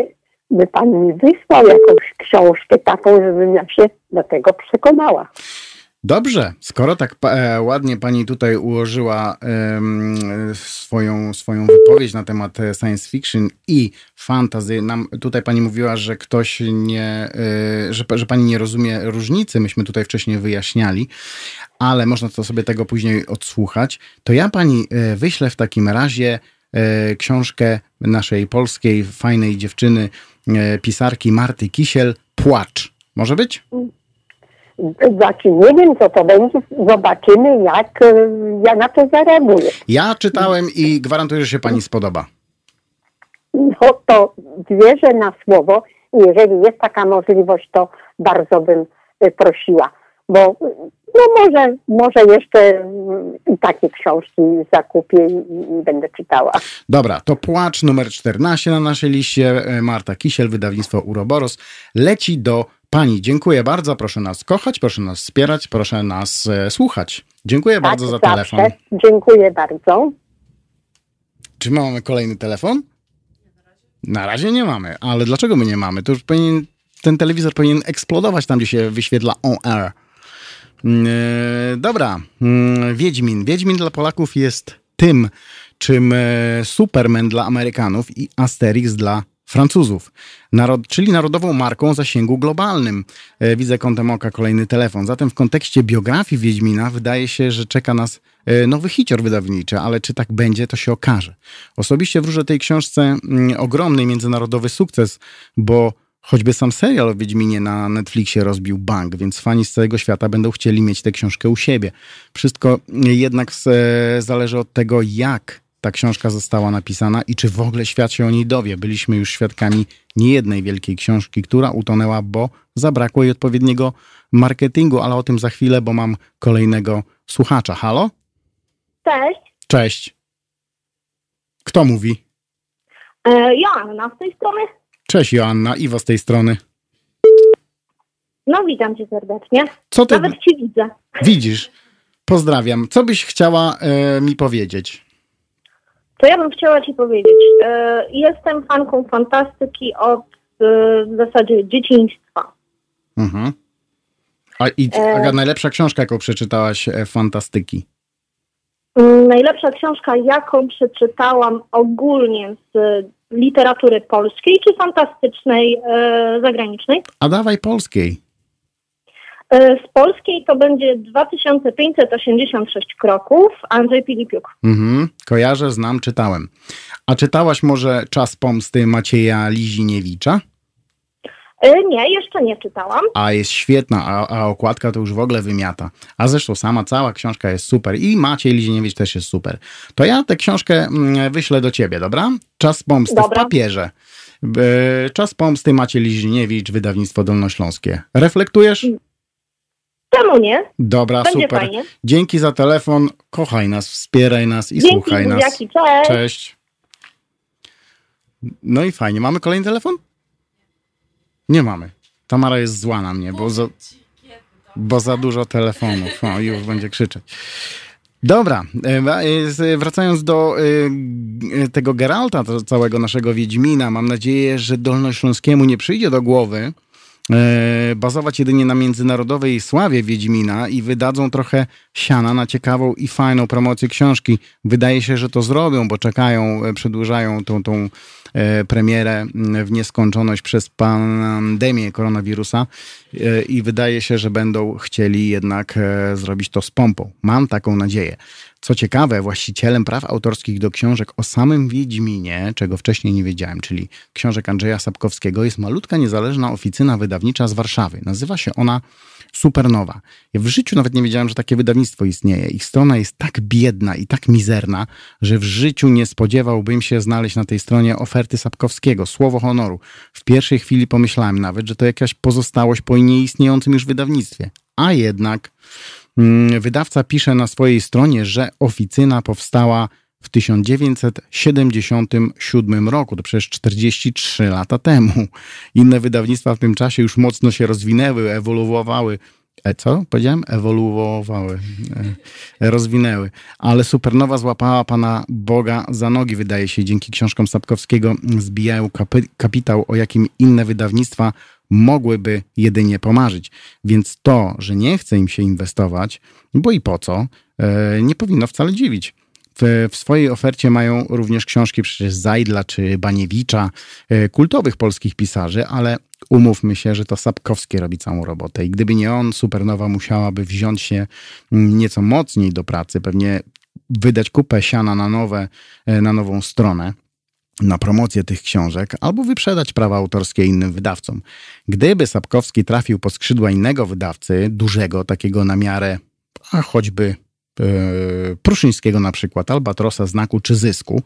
by pan mi wysłał jakąś książkę taką, żebym ja się do tego przekonała. Dobrze, skoro tak e, ładnie pani tutaj ułożyła e, swoją, swoją wypowiedź na temat e, science fiction i fantasy, nam tutaj pani mówiła, że ktoś nie, e, że, że pani nie rozumie różnicy, myśmy tutaj wcześniej wyjaśniali, ale można to sobie tego później odsłuchać, to ja pani e, wyślę w takim razie e, książkę naszej polskiej fajnej dziewczyny, pisarki Marty Kisiel, Płacz. Może być? Znaczy, nie wiem, co to będzie. Zobaczymy, jak e, ja na to zareaguję. Ja czytałem i gwarantuję, że się pani spodoba. No to wierzę na słowo i jeżeli jest taka możliwość, to bardzo bym e, prosiła. Bo no może, może jeszcze mm, takie książki zakupię i, i, będę czytała. Dobra, to Płacz numer 14 na naszej liście. E, Marta Kisiel, wydawnictwo Uroboros, leci do Pani, dziękuję bardzo. Proszę nas kochać, proszę nas wspierać, proszę nas e, słuchać. Dziękuję tak, bardzo za zawsze. telefon. Dziękuję bardzo. Czy mamy kolejny telefon? Na razie nie mamy, ale dlaczego my nie mamy? To już powinien, ten telewizor powinien eksplodować tam, gdzie się wyświetla on air. Yy, dobra, yy, Wiedźmin. Wiedźmin dla Polaków jest tym, czym e, Superman dla Amerykanów i Asterix dla Francuzów, narod, czyli narodową marką o zasięgu globalnym. E, widzę kątem oka kolejny telefon. Zatem w kontekście biografii Wiedźmina wydaje się, że czeka nas e, nowy hicior wydawniczy, ale czy tak będzie, to się okaże. Osobiście wróżę tej książce mm, ogromny międzynarodowy sukces, bo choćby sam serial o Wiedźminie na Netflixie rozbił bank, więc fani z całego świata będą chcieli mieć tę książkę u siebie. Wszystko jednak zależy od tego, jak ta książka została napisana i czy w ogóle świat się o niej dowie. Byliśmy już świadkami niejednej wielkiej książki, która utonęła, bo zabrakło jej odpowiedniego marketingu, ale o tym za chwilę, bo mam kolejnego słuchacza. Halo? Cześć. Cześć. Kto mówi? E, Joanna z tej strony. Cześć Joanna, Iwo z tej strony. No witam cię serdecznie. Co ty... Nawet ci widzę. Widzisz. Pozdrawiam. Co byś chciała e, mi powiedzieć? To ja bym chciała Ci powiedzieć, e, jestem fanką fantastyki od e, w zasadzie dzieciństwa. Mhm. A, i, a najlepsza książka, jaką przeczytałaś e, fantastyki? Mm, najlepsza książka, jaką przeczytałam ogólnie z literatury polskiej czy fantastycznej e, zagranicznej? A dawaj polskiej. E, z polskiej to będzie 2586 kroków, Andrzej Pilipiuk. Mhm, kojarzę, znam, czytałem. A czytałaś może Czas Pomsty Macieja Liziniewicza? E, nie, jeszcze nie czytałam. A jest świetna, a, a, okładka to już w ogóle wymiata. A zresztą sama cała książka jest super i Maciej Liziniewicz też jest super. To ja tę książkę mm, wyślę do ciebie, dobra? Czas Pomsty dobra. w papierze. E, Czas Pomsty Maciej Liziniewicz, wydawnictwo dolnośląskie. Reflektujesz? Czemu nie? Dobra, Będzie super. Fajnie. Dzięki za telefon. Kochaj nas, wspieraj nas i Dzięki, słuchaj nas. Cześć. Cześć. No i fajnie. Mamy kolejny telefon? Nie mamy. Tamara jest zła na mnie, bo za, bo za dużo telefonów. O, już będzie krzyczeć. Dobra, wracając do tego Geralta, całego naszego Wiedźmina, mam nadzieję, że Dolnośląskiemu nie przyjdzie do głowy, E, bazować jedynie na międzynarodowej sławie Wiedźmina i wydadzą trochę siana na ciekawą i fajną promocję książki. Wydaje się, że to zrobią, bo czekają, e, przedłużają tą, tą e, premierę w nieskończoność przez pandemię koronawirusa i wydaje się, że będą chcieli jednak zrobić to z pompą. Mam taką nadzieję. Co ciekawe, właścicielem praw autorskich do książek o samym Wiedźminie, czego wcześniej nie wiedziałem, czyli książek Andrzeja Sapkowskiego, jest malutka niezależna oficyna wydawnicza z Warszawy. Nazywa się ona Supernowa. Ja w życiu nawet nie wiedziałem, że takie wydawnictwo istnieje. Ich strona jest tak biedna i tak mizerna, że w życiu nie spodziewałbym się znaleźć na tej stronie oferty Sapkowskiego. Słowo honoru. W pierwszej chwili pomyślałem nawet, że to jakaś pozostałość po nieistniejącym już wydawnictwie. A jednak wydawca pisze na swojej stronie, że oficyna powstała w 1977 roku, to przecież 43 lata temu. Inne wydawnictwa w tym czasie już mocno się rozwinęły, ewoluowały. E, co? Powiedziałem? Ewoluowały, e, rozwinęły. Ale Supernowa złapała pana Boga za nogi, wydaje się. Dzięki książkom Sapkowskiego zbijają kapitał, o jakim inne wydawnictwa mogłyby jedynie pomarzyć. Więc to, że nie chce im się inwestować, bo i po co, e, nie powinno wcale dziwić. W, w, swojej ofercie mają również książki przecież Zajdla czy Baniewicza, e, kultowych polskich pisarzy, ale umówmy się, że to Sapkowski robi całą robotę i gdyby nie on, Supernowa musiałaby wziąć się mm, nieco mocniej do pracy, pewnie wydać kupę siana na, nowe, e, na nową stronę na promocję tych książek albo wyprzedać prawa autorskie innym wydawcom. Gdyby Sapkowski trafił po skrzydła innego wydawcy, dużego, takiego na miarę, a choćby e, Pruszyńskiego na przykład, Albatrosa, Znaku czy Zysku,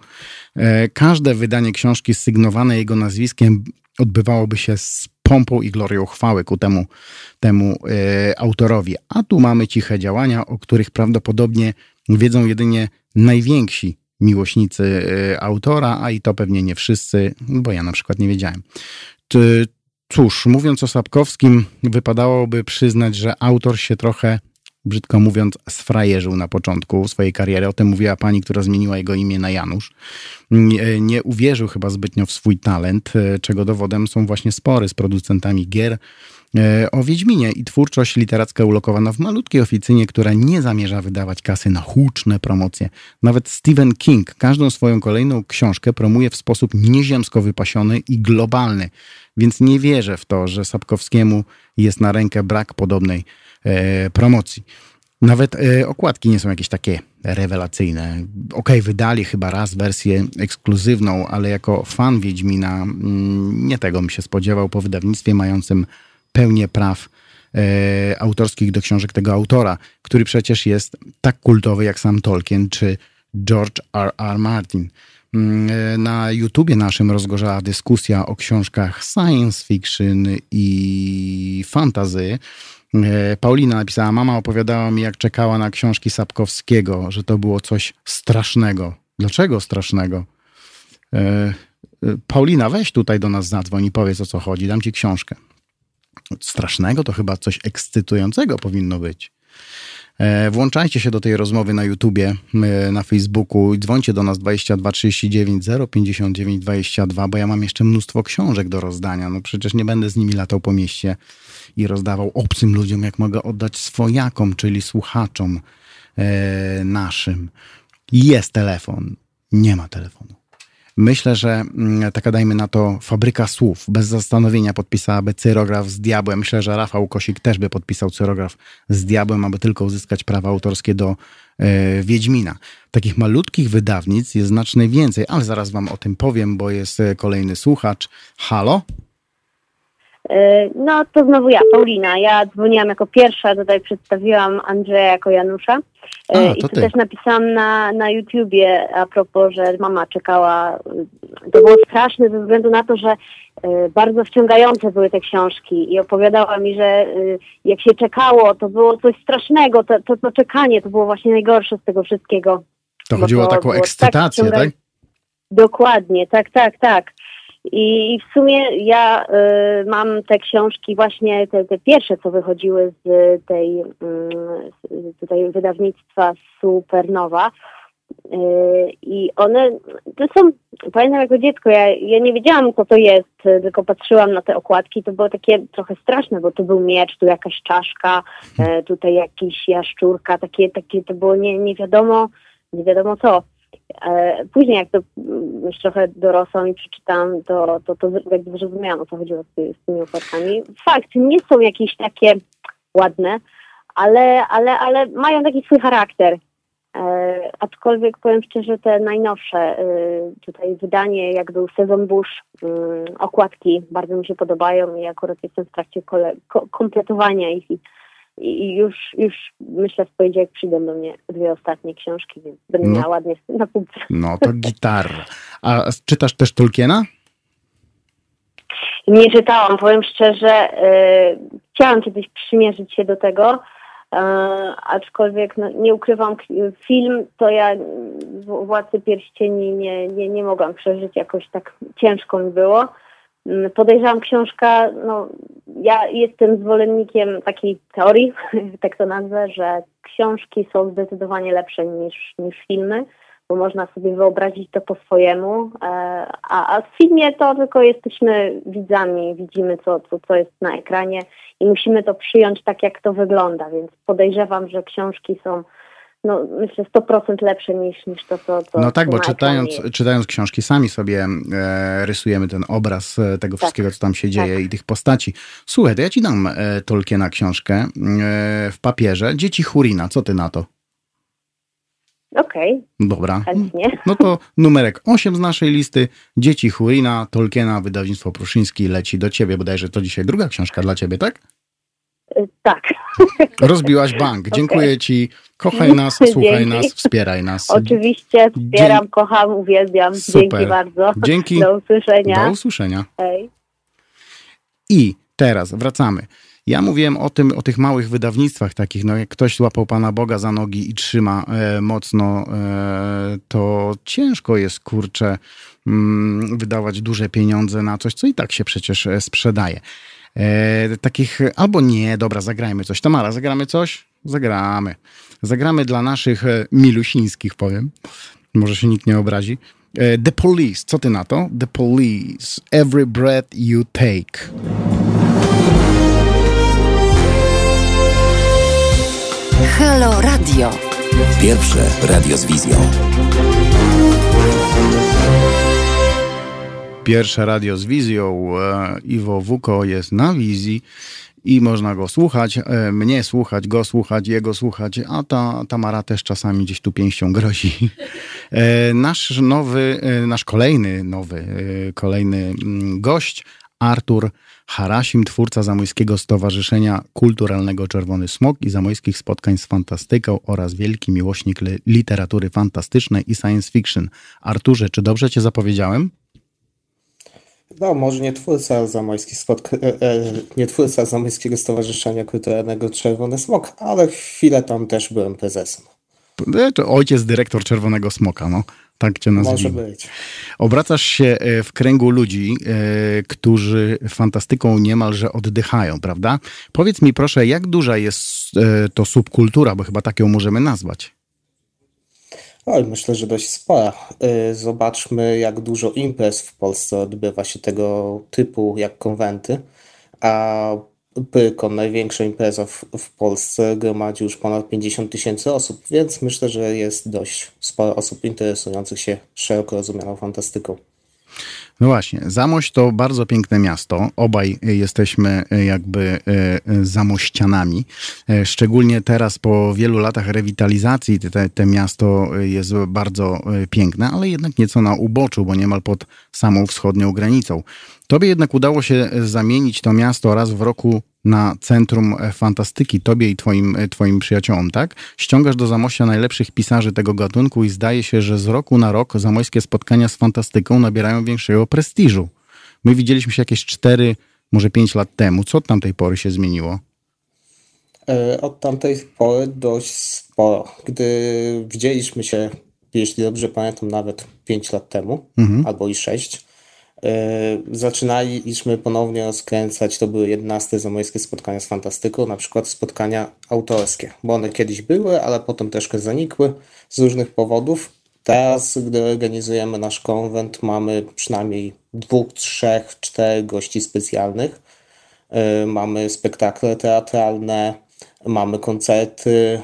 e, każde wydanie książki sygnowane jego nazwiskiem odbywałoby się z pompą i glorią chwały ku temu, temu e, autorowi. A tu mamy ciche działania, o których prawdopodobnie wiedzą jedynie najwięksi miłośnicy y, autora, a i to pewnie nie wszyscy, bo ja na przykład nie wiedziałem. Cóż, mówiąc o Sapkowskim, wypadałoby przyznać, że autor się trochę, brzydko mówiąc, sfrajerzył na początku swojej kariery. O tym mówiła pani, która zmieniła jego imię na Janusz. Nie, nie uwierzył chyba zbytnio w swój talent, y, czego dowodem są właśnie spory z producentami gier, o Wiedźminie i twórczość literacka ulokowana w malutkiej oficynie, która nie zamierza wydawać kasy na huczne promocje. Nawet Stephen King każdą swoją kolejną książkę promuje w sposób nieziemsko wypasiony i globalny, więc nie wierzę w to, że Sapkowskiemu jest na rękę brak podobnej e, promocji. Nawet e, okładki nie są jakieś takie rewelacyjne. Ok, wydali chyba raz wersję ekskluzywną, ale jako fan Wiedźmina mm, nie tego bym się spodziewał po wydawnictwie mającym pełnię praw e, autorskich do książek tego autora, który przecież jest tak kultowy jak sam Tolkien czy George R. R. Martin. Mm, e, na YouTubie naszym rozgorzała dyskusja o książkach science fiction i fantasy. E, Paulina napisała, mama opowiadała mi, jak czekała na książki Sapkowskiego, że to było coś strasznego. Dlaczego strasznego? Paulina, weź tutaj do nas zadzwoń i powiedz o co chodzi, dam ci książkę strasznego, to chyba coś ekscytującego powinno być. E, włączajcie się do tej rozmowy na YouTubie, e, na Facebooku i dzwońcie do nas 22 39 059 22, bo ja mam jeszcze mnóstwo książek do rozdania. No przecież nie będę z nimi latał po mieście i rozdawał obcym ludziom, jak mogę oddać swojakom, czyli słuchaczom e, naszym. Jest telefon. Nie ma telefonu. Myślę, że mm, taka dajmy na to fabryka słów bez zastanowienia podpisałaby cyrograf z diabłem. Myślę, że Rafał Kosik też by podpisał cyrograf z diabłem, aby tylko uzyskać prawa autorskie do e, Wiedźmina. Takich malutkich wydawnic jest znacznie więcej, ale zaraz wam o tym powiem, bo jest e, kolejny słuchacz. Halo? E, no to znowu ja, Paulina. Ja dzwoniłam jako pierwsza, tutaj przedstawiłam Andrzeja jako Janusza. E, a, I tu ty. też napisałam na, na YouTubie a propos, że mama czekała. To było straszne ze względu na to, że e, bardzo wciągające były te książki i opowiadała mi, że jak się czekało, to było coś strasznego. To, to, to czekanie to było właśnie najgorsze z tego wszystkiego. To chodziło o taką tak ekscytację, tak, tak? Dokładnie, tak, tak, tak. I w sumie ja y, mam te książki właśnie, te, te pierwsze, co wychodziły z tej y, z tutaj wydawnictwa Supernowa. Y, I one to są, pamiętam jako dziecko, ja, ja nie wiedziałam co to jest, tylko patrzyłam na te okładki, to było takie trochę straszne, bo tu był miecz, tu jakaś czaszka, y, tutaj jakiś jaszczurka, takie, takie to było nie, nie wiadomo, nie wiadomo co. E, później jak to już trochę dorosłam i przeczytałam, to, to, to jakby zrozumiałam o co chodziło z, z tymi okładkami. Fakt, nie są jakieś takie ładne, ale, ale, ale mają taki swój charakter. E, aczkolwiek powiem szczerze, te najnowsze e, tutaj wydanie, jak był Sezon Bush, e, okładki bardzo mi się podobają i akurat jestem w trakcie kole, ko, kompletowania ich i i już, już myślę w poniedziałek przyjdą do mnie dwie ostatnie książki, więc będę no, miała ładnie na półce. No to gitarra. A czytasz też Tolkiena? Nie czytałam, powiem szczerze. Yy, chciałam kiedyś przymierzyć się do tego, yy, aczkolwiek no, nie ukrywam, film to ja Władcy Pierścieni nie, nie, nie mogłam przeżyć, jakoś tak ciężko mi było. Mm, podejrzewam książka, no ja jestem zwolennikiem takiej teorii, tak to nazwę, że książki są zdecydowanie lepsze niż, niż filmy, bo można sobie wyobrazić to po swojemu, e, a, a w filmie to tylko jesteśmy widzami, widzimy co, co, co jest na ekranie i musimy to przyjąć tak, jak to wygląda, więc podejrzewam, że książki są no, myślę 100% lepsze niż, niż to, co, co No tak, bo czytając, czytając książki sami sobie e, rysujemy ten obraz e, tego tak, wszystkiego, co tam się dzieje tak. i tych postaci. Słuchaj, to ja ci dam e, Tolkiena książkę e, w papierze. Dzieci Hurina, co ty na to? Okej. Okay. Dobra. Chętnie. No to numerek 8 z naszej listy. Dzieci Hurina, Tolkiena, wydawnictwo Pruszyński leci do ciebie. Bodajże to dzisiaj druga książka dla ciebie, tak? Tak. Rozbiłaś bank. Dziękuję okay. Ci. Kochaj nas, słuchaj Dzięki. nas, wspieraj nas. Oczywiście, wspieram, Dzie kocham, uwielbiam. Super. Dzięki bardzo. Dzięki. Do usłyszenia. Do usłyszenia. Hej. I teraz wracamy. Ja mówiłem o tym, o tych małych wydawnictwach takich, no jak ktoś złapał Pana Boga za nogi i trzyma e, mocno, e, to ciężko jest, kurczę, mm, wydawać duże pieniądze na coś, co i tak się przecież e, sprzedaje e, takich, albo nie, dobra, zagrajmy coś. Tamara, zagramy coś? Zagramy. Zagramy dla naszych e, milusińskich, powiem. Może się nikt nie obrazi. E, The Police, co ty na to? The Police, Every Breath You Take. Halo Radio. Pierwsze radio z wizją. Pierwsze radio z wizją. E, Iwo Wuko jest na wizji i można go słuchać, e, mnie słuchać, go słuchać, jego słuchać, a ta Tamara też czasami gdzieś tu pięścią grozi. E, nasz nowy, nasz kolejny nowy, kolejny mm, gość, Artur Harasim, twórca Zamojskiego Stowarzyszenia Kulturalnego Czerwony Smok i Zamojskich Spotkań z Fantastyką oraz wielki miłośnik literatury fantastycznej i science fiction. Arturze, czy dobrze cię zapowiedziałem? No, może nie twórca zamojskich spotk- e, e, nie twórca Zamojskiego Stowarzyszenia Kulturalnego Czerwony Smok, ale chwilę tam też byłem prezesem. To ojciec dyrektor Czerwonego Smoka, no. Tak cię nazwijmy. Może być. Obracasz się e, w kręgu ludzi, którzy fantastyką niemalże oddychają, prawda? Powiedz mi proszę, jak duża jest to subkultura, bo chyba tak ją możemy nazwać? Oj, myślę, że dość spora. Y, zobaczmy, jak dużo imprez w Polsce odbywa się tego typu jak konwenty, a Pyrkon, największa impreza w, w Polsce, gromadzi już ponad 50 tysięcy osób, więc myślę, że jest dość sporo osób interesujących się szeroko rozumianą fantastyką. No właśnie, Zamość to bardzo piękne miasto. Obaj jesteśmy e, jakby e, e, zamościanami. Szczególnie teraz po wielu latach rewitalizacji te, te miasto jest bardzo piękne, ale jednak nieco na uboczu, bo niemal pod samą wschodnią granicą. Tobie jednak udało się zamienić to miasto raz w roku na Centrum Fantastyki, tobie i twoim, twoim przyjaciołom, tak? Ściągasz do Zamościa najlepszych pisarzy tego gatunku i zdaje się, że z roku na rok zamojskie spotkania z fantastyką nabierają większego prestiżu. My widzieliśmy się jakieś 4, może 5 lat temu. Co od tamtej pory się zmieniło? E, od tamtej pory dość sporo. Gdy widzieliśmy się, jeśli dobrze pamiętam, nawet 5 lat temu, mhm. albo i 6, zaczynaliśmy ponownie rozkręcać, to były 11 zamojskie spotkania z fantastyką, na przykład spotkania autorskie, bo one kiedyś były, ale potem troszkę zanikły z różnych powodów. Teraz, gdy organizujemy nasz konwent, mamy przynajmniej dwóch, trzech, czterech gości specjalnych. Mamy spektakle teatralne, mamy koncerty.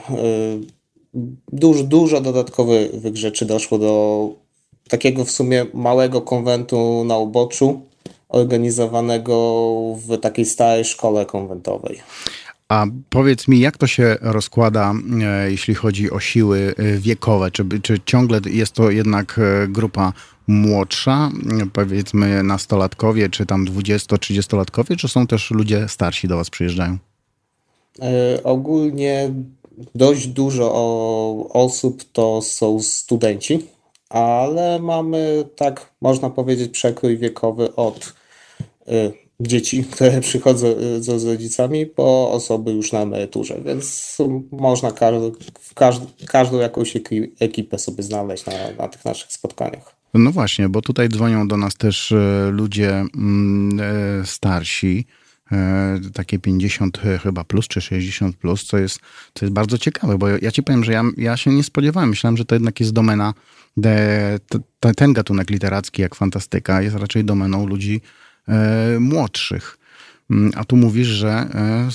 Dużo, dużo dodatkowych rzeczy doszło do takiego w sumie małego konwentu na uboczu, organizowanego w takiej starej szkole konwentowej. A powiedz mi, jak to się rozkłada, e, jeśli chodzi o siły e, wiekowe? Czy, czy ciągle jest to jednak e, grupa młodsza, powiedzmy nastolatkowie, czy tam 20-30-latkowie, czy są też ludzie starsi do Was przyjeżdżają? ogólnie dość dużo osób to są studenci ale mamy, tak można powiedzieć, przekrój wiekowy od y, dzieci, które przychodzą y, z rodzicami, po osoby już na emeryturze, więc można każdy, każdy, każdą jakąś ekipę sobie znaleźć na, na tych naszych spotkaniach. No właśnie, bo tutaj dzwonią do nas też y, ludzie mm, starsi, takie 50 chyba plus, czy 60 plus, co jest, co jest bardzo ciekawe, bo ja ci powiem, że ja, ja się nie spodziewałem. Myślałem, że to jednak jest domena de, te, ten gatunek literacki, jak fantastyka, jest raczej domeną ludzi e, młodszych. Mm, a tu mówisz, że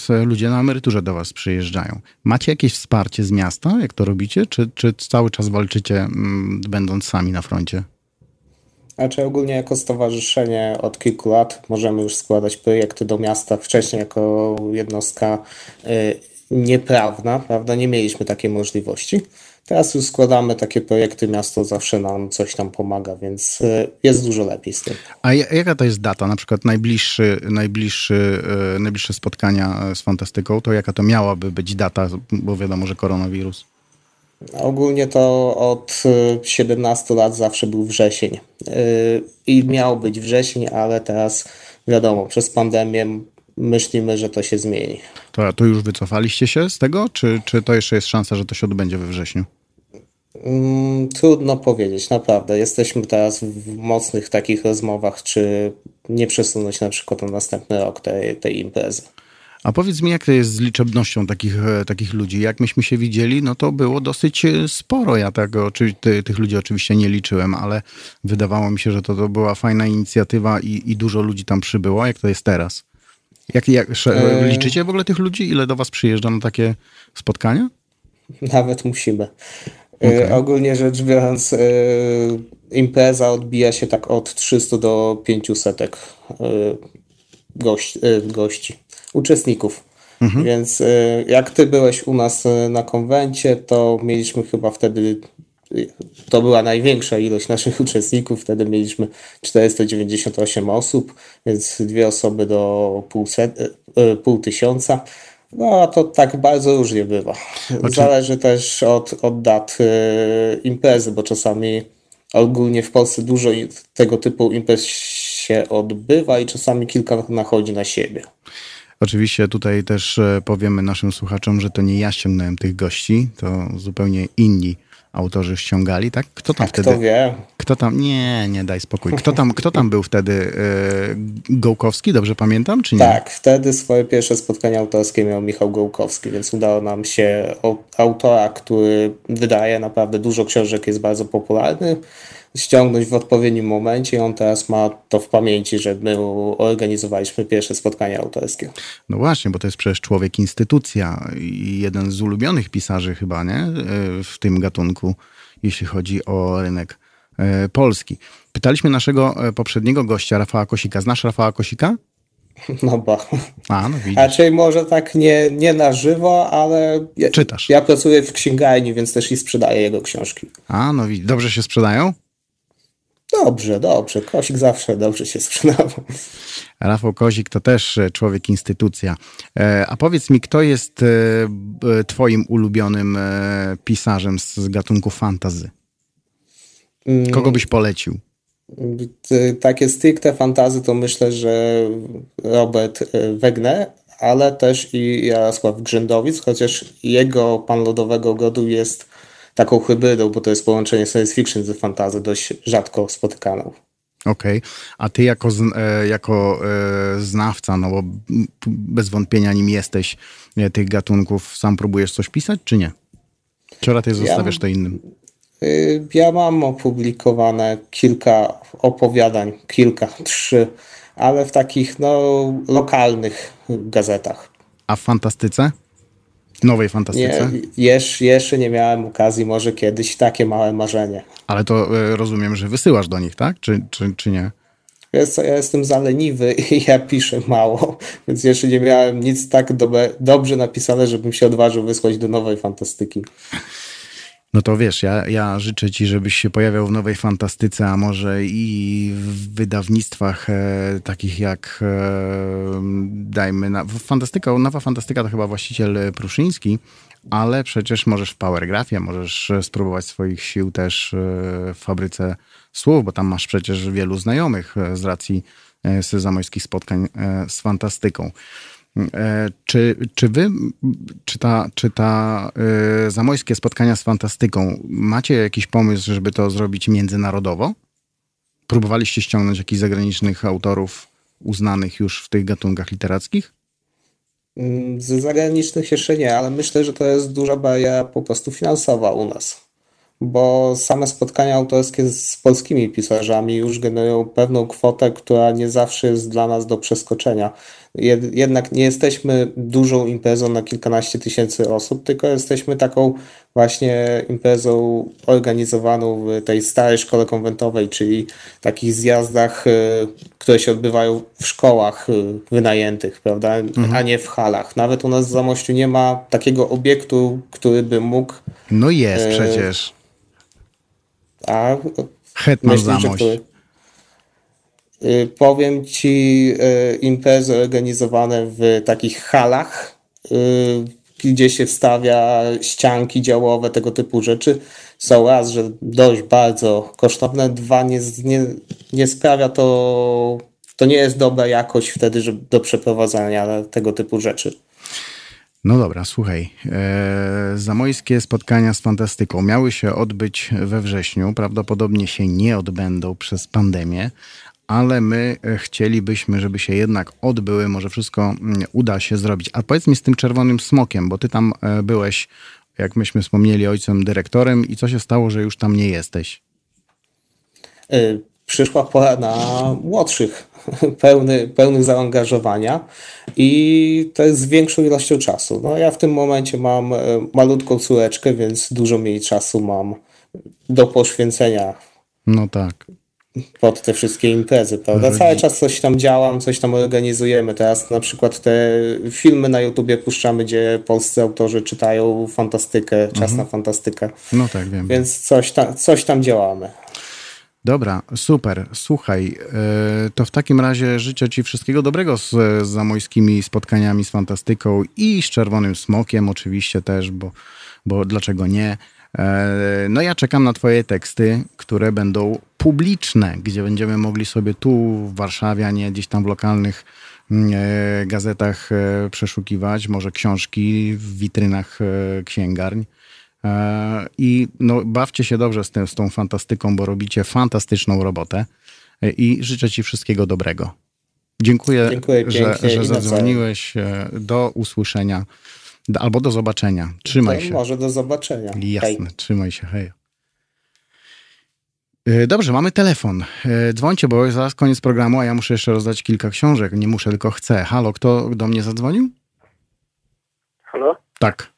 e, ludzie na emeryturze do was przyjeżdżają. Macie jakieś wsparcie z miasta, jak to robicie, czy, czy cały czas walczycie, m, mm, będąc sami na froncie? Znaczy ogólnie jako stowarzyszenie od kilku lat możemy już składać projekty do miasta. Wcześniej jako jednostka y, nieprawna, prawda, nie mieliśmy takiej możliwości. Teraz już składamy takie projekty, miasto zawsze nam coś tam pomaga, więc e, jest dużo lepiej z tym. A jaka to jest data, na przykład najbliższy, najbliższy, e, najbliższe spotkania z fantastyką, to jaka to miałaby być data, bo wiadomo, że koronawirus? Ogólnie to od 17 e, lat zawsze był wrzesień i miał być wrzesień, ale teraz wiadomo, przez pandemię myślimy, że to się zmieni. To, to już wycofaliście się z tego, czy, czy to jeszcze jest szansa, że to się odbędzie we wrześniu? Mm, trudno powiedzieć, naprawdę. Jesteśmy teraz w mocnych takich rozmowach, czy nie przesunąć na przykład na następny rok tej, tej imprezy. A powiedz mi, jak to jest z liczebnością takich, e, takich ludzi? Jak myśmy się widzieli, no to było dosyć e, sporo. Ja tego, czy, ty, tych ludzi oczywiście nie liczyłem, ale wydawało mi się, że to, to była fajna inicjatywa i, i dużo ludzi tam przybyło. Jak to jest teraz? Jak, jak, e, liczycie w ogóle tych ludzi? Ile do was przyjeżdża na takie spotkania? Nawet musimy. Okay. Ogólnie rzecz biorąc, impreza odbija się tak od 300 do 500 gości, gości uczestników. Mhm. Więc jak ty byłeś u nas na konwencie, to mieliśmy chyba wtedy to była największa ilość naszych uczestników. Wtedy mieliśmy 498 osób, więc dwie osoby do pół, set, pół tysiąca. No, to tak bardzo różnie bywa. Zależy też od, od dat imprezy, bo czasami ogólnie w Polsce dużo tego typu imprez się odbywa i czasami kilka nachodzi na siebie. Oczywiście tutaj też e, powiemy naszym słuchaczom, że to nie ja ściągnąłem tych gości, to zupełnie inni autorzy ściągali, tak? Kto tam A wtedy? Kto wie? Kto tam? Nie, nie daj spokój. Kto tam, kto tam był wtedy? Yy, Gołkowski, dobrze pamiętam, czy nie? Tak, wtedy swoje pierwsze spotkanie autorskie miał Michał Gołkowski, więc udało nam się autora, który wydaje naprawdę dużo książek, jest bardzo popularny, ściągnąć w odpowiednim momencie i on teraz ma to w pamięci, że my organizowaliśmy pierwsze spotkanie autorskie. No właśnie, bo to jest przecież człowiek instytucja i jeden z ulubionych pisarzy chyba, nie? E, w tym gatunku, jeśli chodzi o rynek e, polski. Pytaliśmy naszego e, poprzedniego gościa, Rafała Kosika. Znasz Rafała Kosika? No ba. A, no widzisz. Raczej może tak nie, nie na żywo, ale ja, Czytasz. ja pracuję w księgarni, więc też i sprzedaję jego książki. A, no widzisz. Dobrze się sprzedają? Dobrze, dobrze. Kosik zawsze dobrze się sprzedawał. Rafał Kozik to też e, człowiek instytucja. E, a powiedz mi, kto jest e, twoim ulubionym pisarzem z gatunku fantazy? Mm. Kogo byś polecił? Takie stricte fantazy to myślę, że Robert Wegner, ale też i Jarosław Grzędowic, chociaż jego Pan Lodowego Ogrodu jest taką hybrydą, bo to jest połączenie science fiction z fantazy dość rzadko spotykaną. Okej, okay. a ty jako, e, jako e, znawca, no bo bez wątpienia nim jesteś, tych gatunków, sam próbujesz coś pisać, czy nie? Czy raczej zostawiasz ja, to innym? Y, ja mam opublikowane kilka opowiadań, kilka, trzy, ale w takich no, lokalnych gazetach. A w fantastyce? Nowej fantastyce? Nie, jeszcze, jeszcze nie miałem okazji, może kiedyś takie małe marzenie. Ale to y, rozumiem, że wysyłasz do nich, tak? Czy, czy, czy nie? Wiesz co, ja jestem zaleniwy i ja piszę mało, więc jeszcze nie miałem nic tak dobe, dobrze napisane, żebym się odważył wysłać do nowej fantastyki. No to wiesz, ja, ja życzę ci, żebyś się pojawiał w nowej fantastyce, a może i w wydawnictwach e, takich jak e, dajmy na. Fantastyka, nowa fantastyka to chyba właściciel Pruszyński, ale przecież możesz w Powergrafie, możesz spróbować swoich sił też e, w fabryce słów, bo tam masz przecież wielu znajomych e, z racji e, sezamojskich spotkań z fantastyką. Czy, czy wy, czy ta, czy ta zamojskie spotkania z fantastyką, macie jakiś pomysł, żeby to zrobić międzynarodowo? Próbowaliście ściągnąć jakichś zagranicznych autorów uznanych już w tych gatunkach literackich? Mm, z zagranicznych jeszcze nie, ale myślę, że to jest duża bariera po prostu finansowa u nas. Bo same spotkania autorskie z polskimi pisarzami już generują pewną kwotę, która nie zawsze jest dla nas do przeskoczenia jednak nie jesteśmy dużą imprezą na kilkanaście tysięcy osób, tylko jesteśmy taką właśnie imprezą organizowaną w tej starej szkole konwentowej, czyli takich zjazdach, y, które się odbywają w szkołach y, wynajętych, prawda, mhm. a nie w halach. Nawet u nas w Zamościu nie ma takiego obiektu, który by mógł... No jest e... przecież. A Hetman Zamość. Który... Y, powiem ci y, imprezy organizowane w takich halach, y, gdzie się wstawia ścianki działowe, tego typu rzeczy, są raz, że dość bardzo kosztowne, dwa, nie, nie, nie sprawia to, to nie jest dobra jakość wtedy że do przeprowadzania tego typu rzeczy. No dobra, słuchaj. E, zamojskie spotkania z fantastyką miały się odbyć we wrześniu. Prawdopodobnie się nie odbędą przez pandemię, ale my e, chcielibyśmy, żeby się jednak odbyły, może wszystko mm, uda się zrobić. A powiedz mi z tym czerwonym smokiem, bo ty tam e, byłeś, jak myśmy wspomnieli, ojcem dyrektorem i co się stało, że już tam nie jesteś? E, przyszła pora na młodszych, pełny, pełnych zaangażowania i to jest z większą ilością czasu. No, ja w tym momencie mam malutką córeczkę, więc dużo mniej czasu mam do poświęcenia. No tak pod te wszystkie imprezy, prawda? Cały czas coś tam działam, coś tam organizujemy. Teraz na przykład te filmy na YouTubie puszczamy, gdzie polscy autorzy czytają fantastykę, czas mhm. na fantastykę. No tak, wiem. Więc coś tam, coś tam działamy. Dobra, super. Słuchaj, e, to w takim razie życzę Ci wszystkiego dobrego z, zamojskimi spotkaniami z fantastyką i z Czerwonym Smokiem oczywiście też, bo, bo dlaczego nie? E, no ja czekam na Twoje teksty, które będą publiczne, gdzie będziemy mogli sobie tu w Warszawie, a nie gdzieś tam w lokalnych mm, e, gazetach przeszukiwać, może książki w witrynach księgarni. I no, bawcie się dobrze z, tym, z tą fantastyką, bo robicie fantastyczną robotę i życzę Ci wszystkiego dobrego. Dziękuję, Dziękuję że, że zadzwoniłeś. Do usłyszenia Albo do zobaczenia. Trzymaj to się. Może do zobaczenia. Jasne, hej. trzymaj się, hej. E, dobrze, mamy telefon. E, dzwońcie, bo zaraz koniec programu, a ja muszę jeszcze rozdać kilka książek. Nie muszę, tylko chcę. Halo, kto do mnie zadzwonił? Halo? Tak.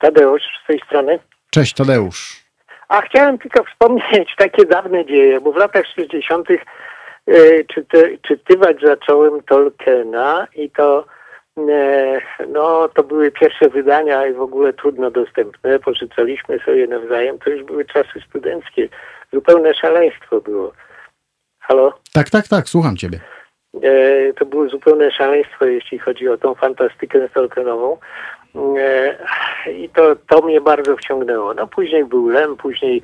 Tadeusz z tej strony. Cześć, Tadeusz. A chciałem tylko wspomnieć takie dawne dzieje, bo w latach 60. Yy, czyty, czytywać zacząłem Tolkiena i to E, no, to były pierwsze wydania i w ogóle trudno dostępne. Pożyczaliśmy sobie nawzajem. To już były czasy studenckie. Zupełne szaleństwo było. Halo? Tak, tak, tak, słucham ciebie. E, to było zupełne szaleństwo, jeśli chodzi o tą fantastykę Tolkienową. E, I to, to mnie bardzo wciągnęło. No później był Lem, później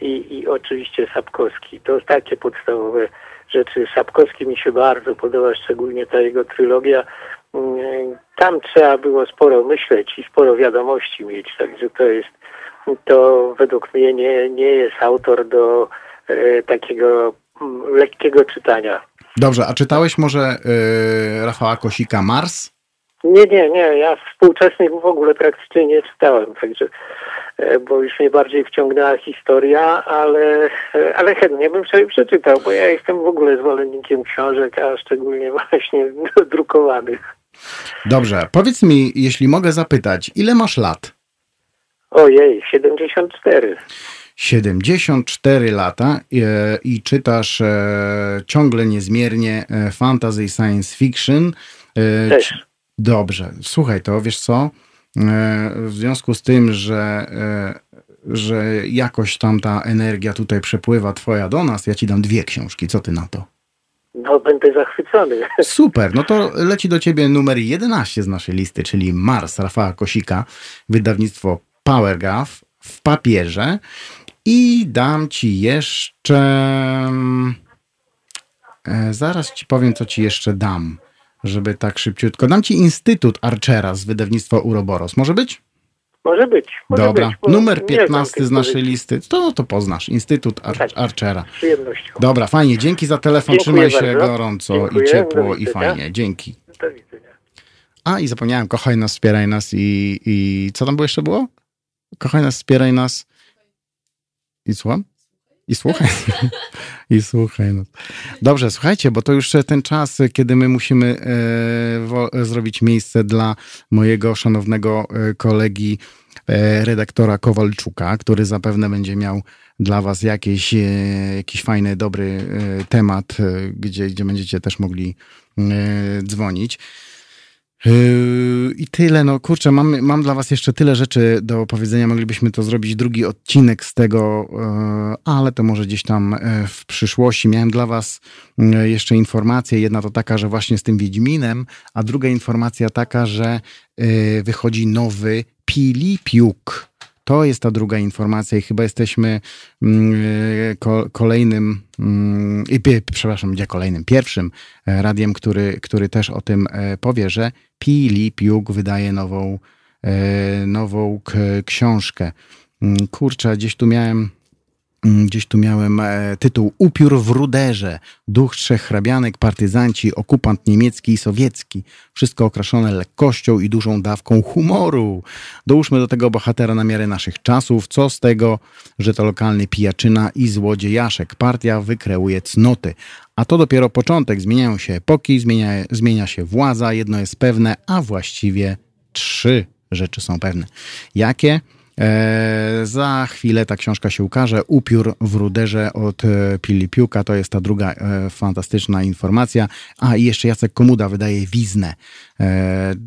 i, i oczywiście Sapkowski. To takie podstawowe rzeczy. Sapkowski mi się bardzo podoba, szczególnie ta jego trylogia tam trzeba było sporo myśleć i sporo wiadomości mieć, także to jest, to według mnie nie, nie jest autor do e, takiego mm, lekkiego czytania. Dobrze, a czytałeś może yy, Rafała Kosika Mars? Nie, nie, nie. Ja współczesnych w ogóle praktycznie nie czytałem, także e, bo już mnie bardziej wciągnęła historia, ale, e, ale chętnie bym sobie przeczytał, bo ja jestem w ogóle zwolennikiem książek, a szczególnie właśnie drukowanych. Dobrze, powiedz mi, jeśli mogę zapytać, ile masz lat? Ojej, 74. 74 lata i, e, i czytasz e, ciągle niezmiernie e, fantasy science fiction. E, Też. Dobrze, słuchaj to, wiesz co? E, w związku z tym, że, e, że jakoś tam ta energia tutaj przepływa twoja do nas, ja ci dam dwie książki. Co ty na to? No, będę zachwycony. Super, no to leci do ciebie numer 11 z naszej listy, czyli Mars Rafała Kosika, wydawnictwo Powergraph w papierze. I dam ci jeszcze. E, zaraz ci powiem, co ci jeszcze dam, żeby tak szybciutko. Dam ci Instytut Archera z wydawnictwa Uroboros. Może być? Może być. Może Dobra. Być, Numer 15 z naszej listy. To, to poznasz. Instytut Ar tak. Archera. Przyjemnością. Dobra, fajnie. Dzięki za telefon. Dziękuję Trzymaj się bardzo. gorąco Dziękuję. i ciepło i fajnie. Dzięki. Do widzenia. A i zapomniałem, kochaj nas, wspieraj nas i, i co tam było jeszcze było? Kochaj nas, wspieraj nas. I słucham? I słuchaj. I słuchaj nas. Dobrze, słuchajcie, bo to już ten czas, kiedy my musimy e, zrobić miejsce dla mojego szanownego e, kolegi, e, redaktora Kowalczuka, który zapewne będzie miał dla Was jakiś, e, jakiś fajny, dobry e, temat, e, gdzie, gdzie będziecie też mogli e, dzwonić. Yy, I tyle, no kurczę, mam, mam dla Was jeszcze tyle rzeczy do powiedzenia. Moglibyśmy to zrobić drugi odcinek z tego, yy, ale to może gdzieś tam yy, w przyszłości. Miałem dla Was jeszcze informację. Jedna to taka, że właśnie z tym Wiedźminem, a druga informacja taka, że wychodzi nowy Pilipiuk. To jest ta druga informacja i chyba jesteśmy mm, ko, kolejnym, mm, przepraszam, gdzie kolejnym, pierwszym radiem, który, który też o tym powie, że Pilipiuk wydaje nową, nową książkę. Mm, kurczę, gdzieś tu miałem Gdzieś tu miałem tytuł Upiór w ruderze. Duch trzech hrabianek, partyzanci, okupant niemiecki i sowiecki. Wszystko okraszone lekkością i dużą dawką humoru. Dołóżmy do tego bohatera na miarę naszych czasów. Co z tego, że to lokalny pijaczyna i złodziejaszek. Partia wykreuje cnoty. A to dopiero początek. Zmieniają się epoki, zmienia, zmienia się władza. Jedno jest pewne, a właściwie trzy rzeczy są pewne. Jakie? E, za chwilę ta książka się ukaże. Upiór w ruderze od e, Pilipiuka. To jest ta druga e, fantastyczna informacja. A i jeszcze Jacek Komuda wydaje Wiznę.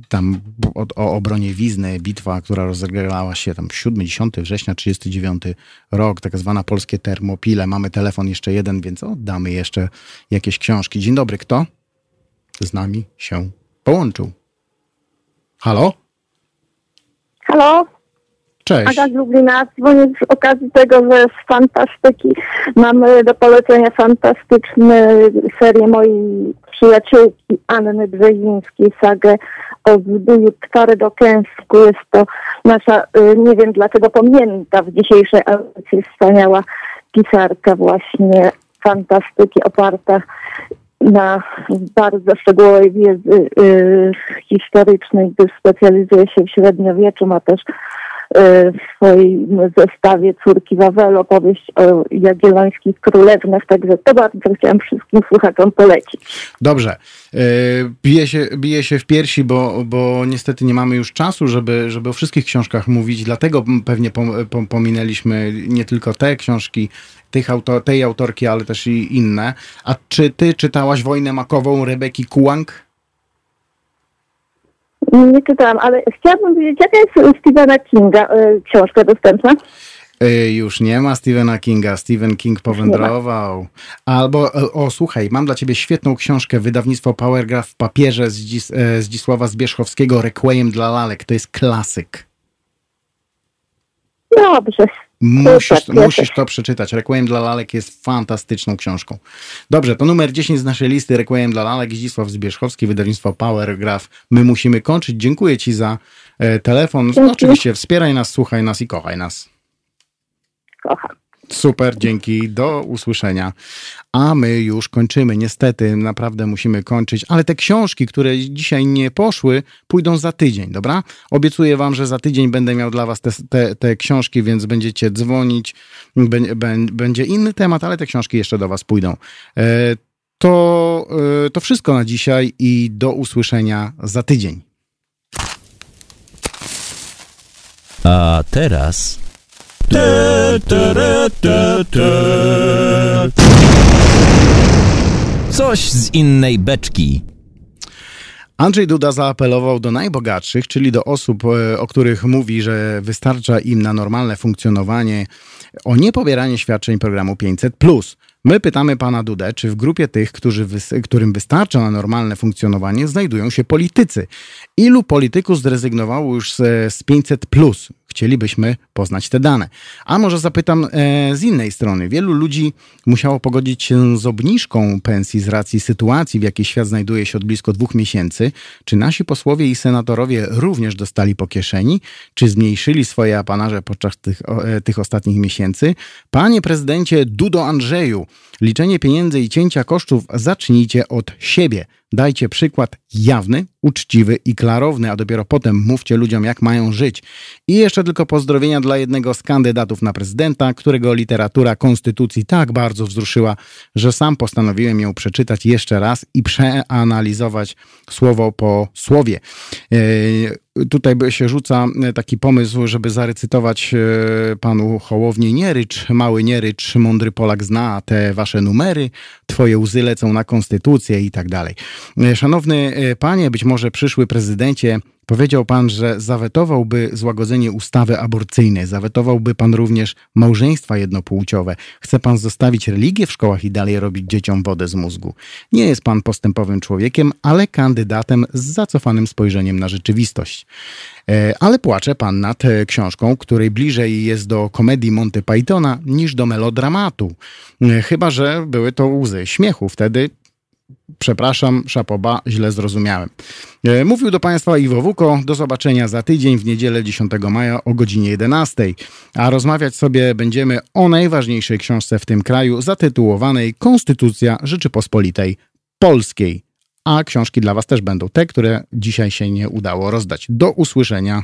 Tam o, o obronie Wizny, bitwa, która rozegrała się tam 7-10 września 39 rok, tak zwana polskie termopile. Mamy telefon jeszcze jeden, więc oddamy jeszcze jakieś książki. Dzień dobry, kto z nami się połączył? Halo? Halo? Cześć. Aga z Lublina. Dzwonię z okazji tego, że z fantastyki mamy do polecenia fantastyczną serię mojej przyjaciółki Anny Brzezińskiej, sagę o zbóju Twary Kęsku. Jest to nasza, nie wiem dlaczego pamięta w dzisiejszej audycji wspaniała pisarka właśnie fantastyki oparta na bardzo szczegółowej wiedzy y, historycznej, gdyż specjalizuje się w średniowieczu, ma też w swoim zestawie Córki Wawelu opowieść o Jagiellońskich Królewnach, także to bardzo chciałam wszystkim słuchaczom polecić. Dobrze. Bije się, bije się w piersi, bo, bo niestety nie mamy już czasu, żeby, żeby o wszystkich książkach mówić, dlatego pewnie pominęliśmy nie tylko te książki, tych autor, tej autorki, ale też i inne. A czy ty czytałaś Wojnę Makową Rebeki Kułang? Nie czytałam, ale chciałabym wiedzieć, jaka jest Stephena Kinga y, książka dostępna? Y, już nie ma Stephena Kinga. Stephen King powędrował. Albo, o słuchaj, mam dla ciebie świetną książkę, wydawnictwo Powergraph w papierze z Zdzisława Zbierzchowskiego, Requiem dla lalek. To jest klasyk. Dobrze. Musisz, musisz to przeczytać. Requiem dla lalek jest fantastyczną książką. Dobrze, to numer 10 z naszej listy Requiem dla lalek, Zdzisław Zbierzchowski, wydawnictwo Powergraph. My musimy kończyć. Dziękuję Ci za e, telefon. No, oczywiście wspieraj nas, słuchaj nas i kochaj nas. Kocham. Super, dzięki, do usłyszenia. A my już kończymy. Niestety, naprawdę musimy kończyć, ale te książki, które dzisiaj nie poszły, pójdą za tydzień, dobra? Obiecuję wam, że za tydzień będę miał dla was te, te, te książki, więc będziecie dzwonić. Będzie inny temat, ale te książki jeszcze do was pójdą. E, to, e, to wszystko na dzisiaj i do usłyszenia za tydzień. A teraz. Coś z innej beczki. Andrzej Duda zaapelował do najbogatszych, czyli do osób, e, o których mówi, że wystarcza im na normalne funkcjonowanie, o niepobieranie świadczeń programu 500. My pytamy pana Dudę, czy w grupie tych, którzy którym wystarcza na normalne funkcjonowanie, znajdują się politycy. Ilu polityków zrezygnowało już z, z 500? Chcielibyśmy poznać te dane. A może zapytam e, z innej strony. Wielu ludzi musiało pogodzić się z obniżką pensji z racji sytuacji, w jakiej świat znajduje się od blisko dwóch miesięcy. Czy nasi posłowie i senatorowie również dostali po kieszeni? Czy zmniejszyli swoje apanarze podczas tych, e, tych ostatnich miesięcy? Panie prezydencie Dudo Andrzeju, liczenie pieniędzy i cięcia kosztów zacznijcie od siebie. Dajcie przykład jawny, uczciwy i klarowny, a dopiero potem mówcie ludziom, jak mają żyć. I jeszcze tylko pozdrowienia dla jednego z kandydatów na prezydenta, którego literatura konstytucji tak bardzo wzruszyła, że sam postanowiłem ją przeczytać jeszcze raz i przeanalizować słowo po słowie. E, tutaj się rzuca taki pomysł, żeby zarecytować e, panu Hołowni Nierycz, mały Nierycz, mądry Polak zna te wasze numery, twoje łzy lecą na konstytucję i tak dalej. E, szanowny panie, być może przyszły prezydencie, Powiedział pan, że zawetowałby złagodzenie ustawy aborcyjnej, zawetowałby pan również małżeństwa jednopłciowe. Chce pan zostawić religię w szkołach i dalej robić dzieciom wodę z mózgu. Nie jest pan postępowym człowiekiem, ale kandydatem z zacofanym spojrzeniem na rzeczywistość. E, ale płacze pan nad e, książką, której bliżej jest do komedii Monty Pythona niż do melodramatu. E, chyba, że były to łzy śmiechu. Wtedy Przepraszam, szapoba, źle zrozumiałem. E, mówił do Państwa Iwo Wuko. Do zobaczenia za tydzień w niedzielę 10 maja o godzinie 11. A rozmawiać sobie będziemy o najważniejszej książce w tym kraju, zatytułowanej Konstytucja Rzeczypospolitej Polskiej. A książki dla Was też będą te, które dzisiaj się nie udało rozdać. Do usłyszenia.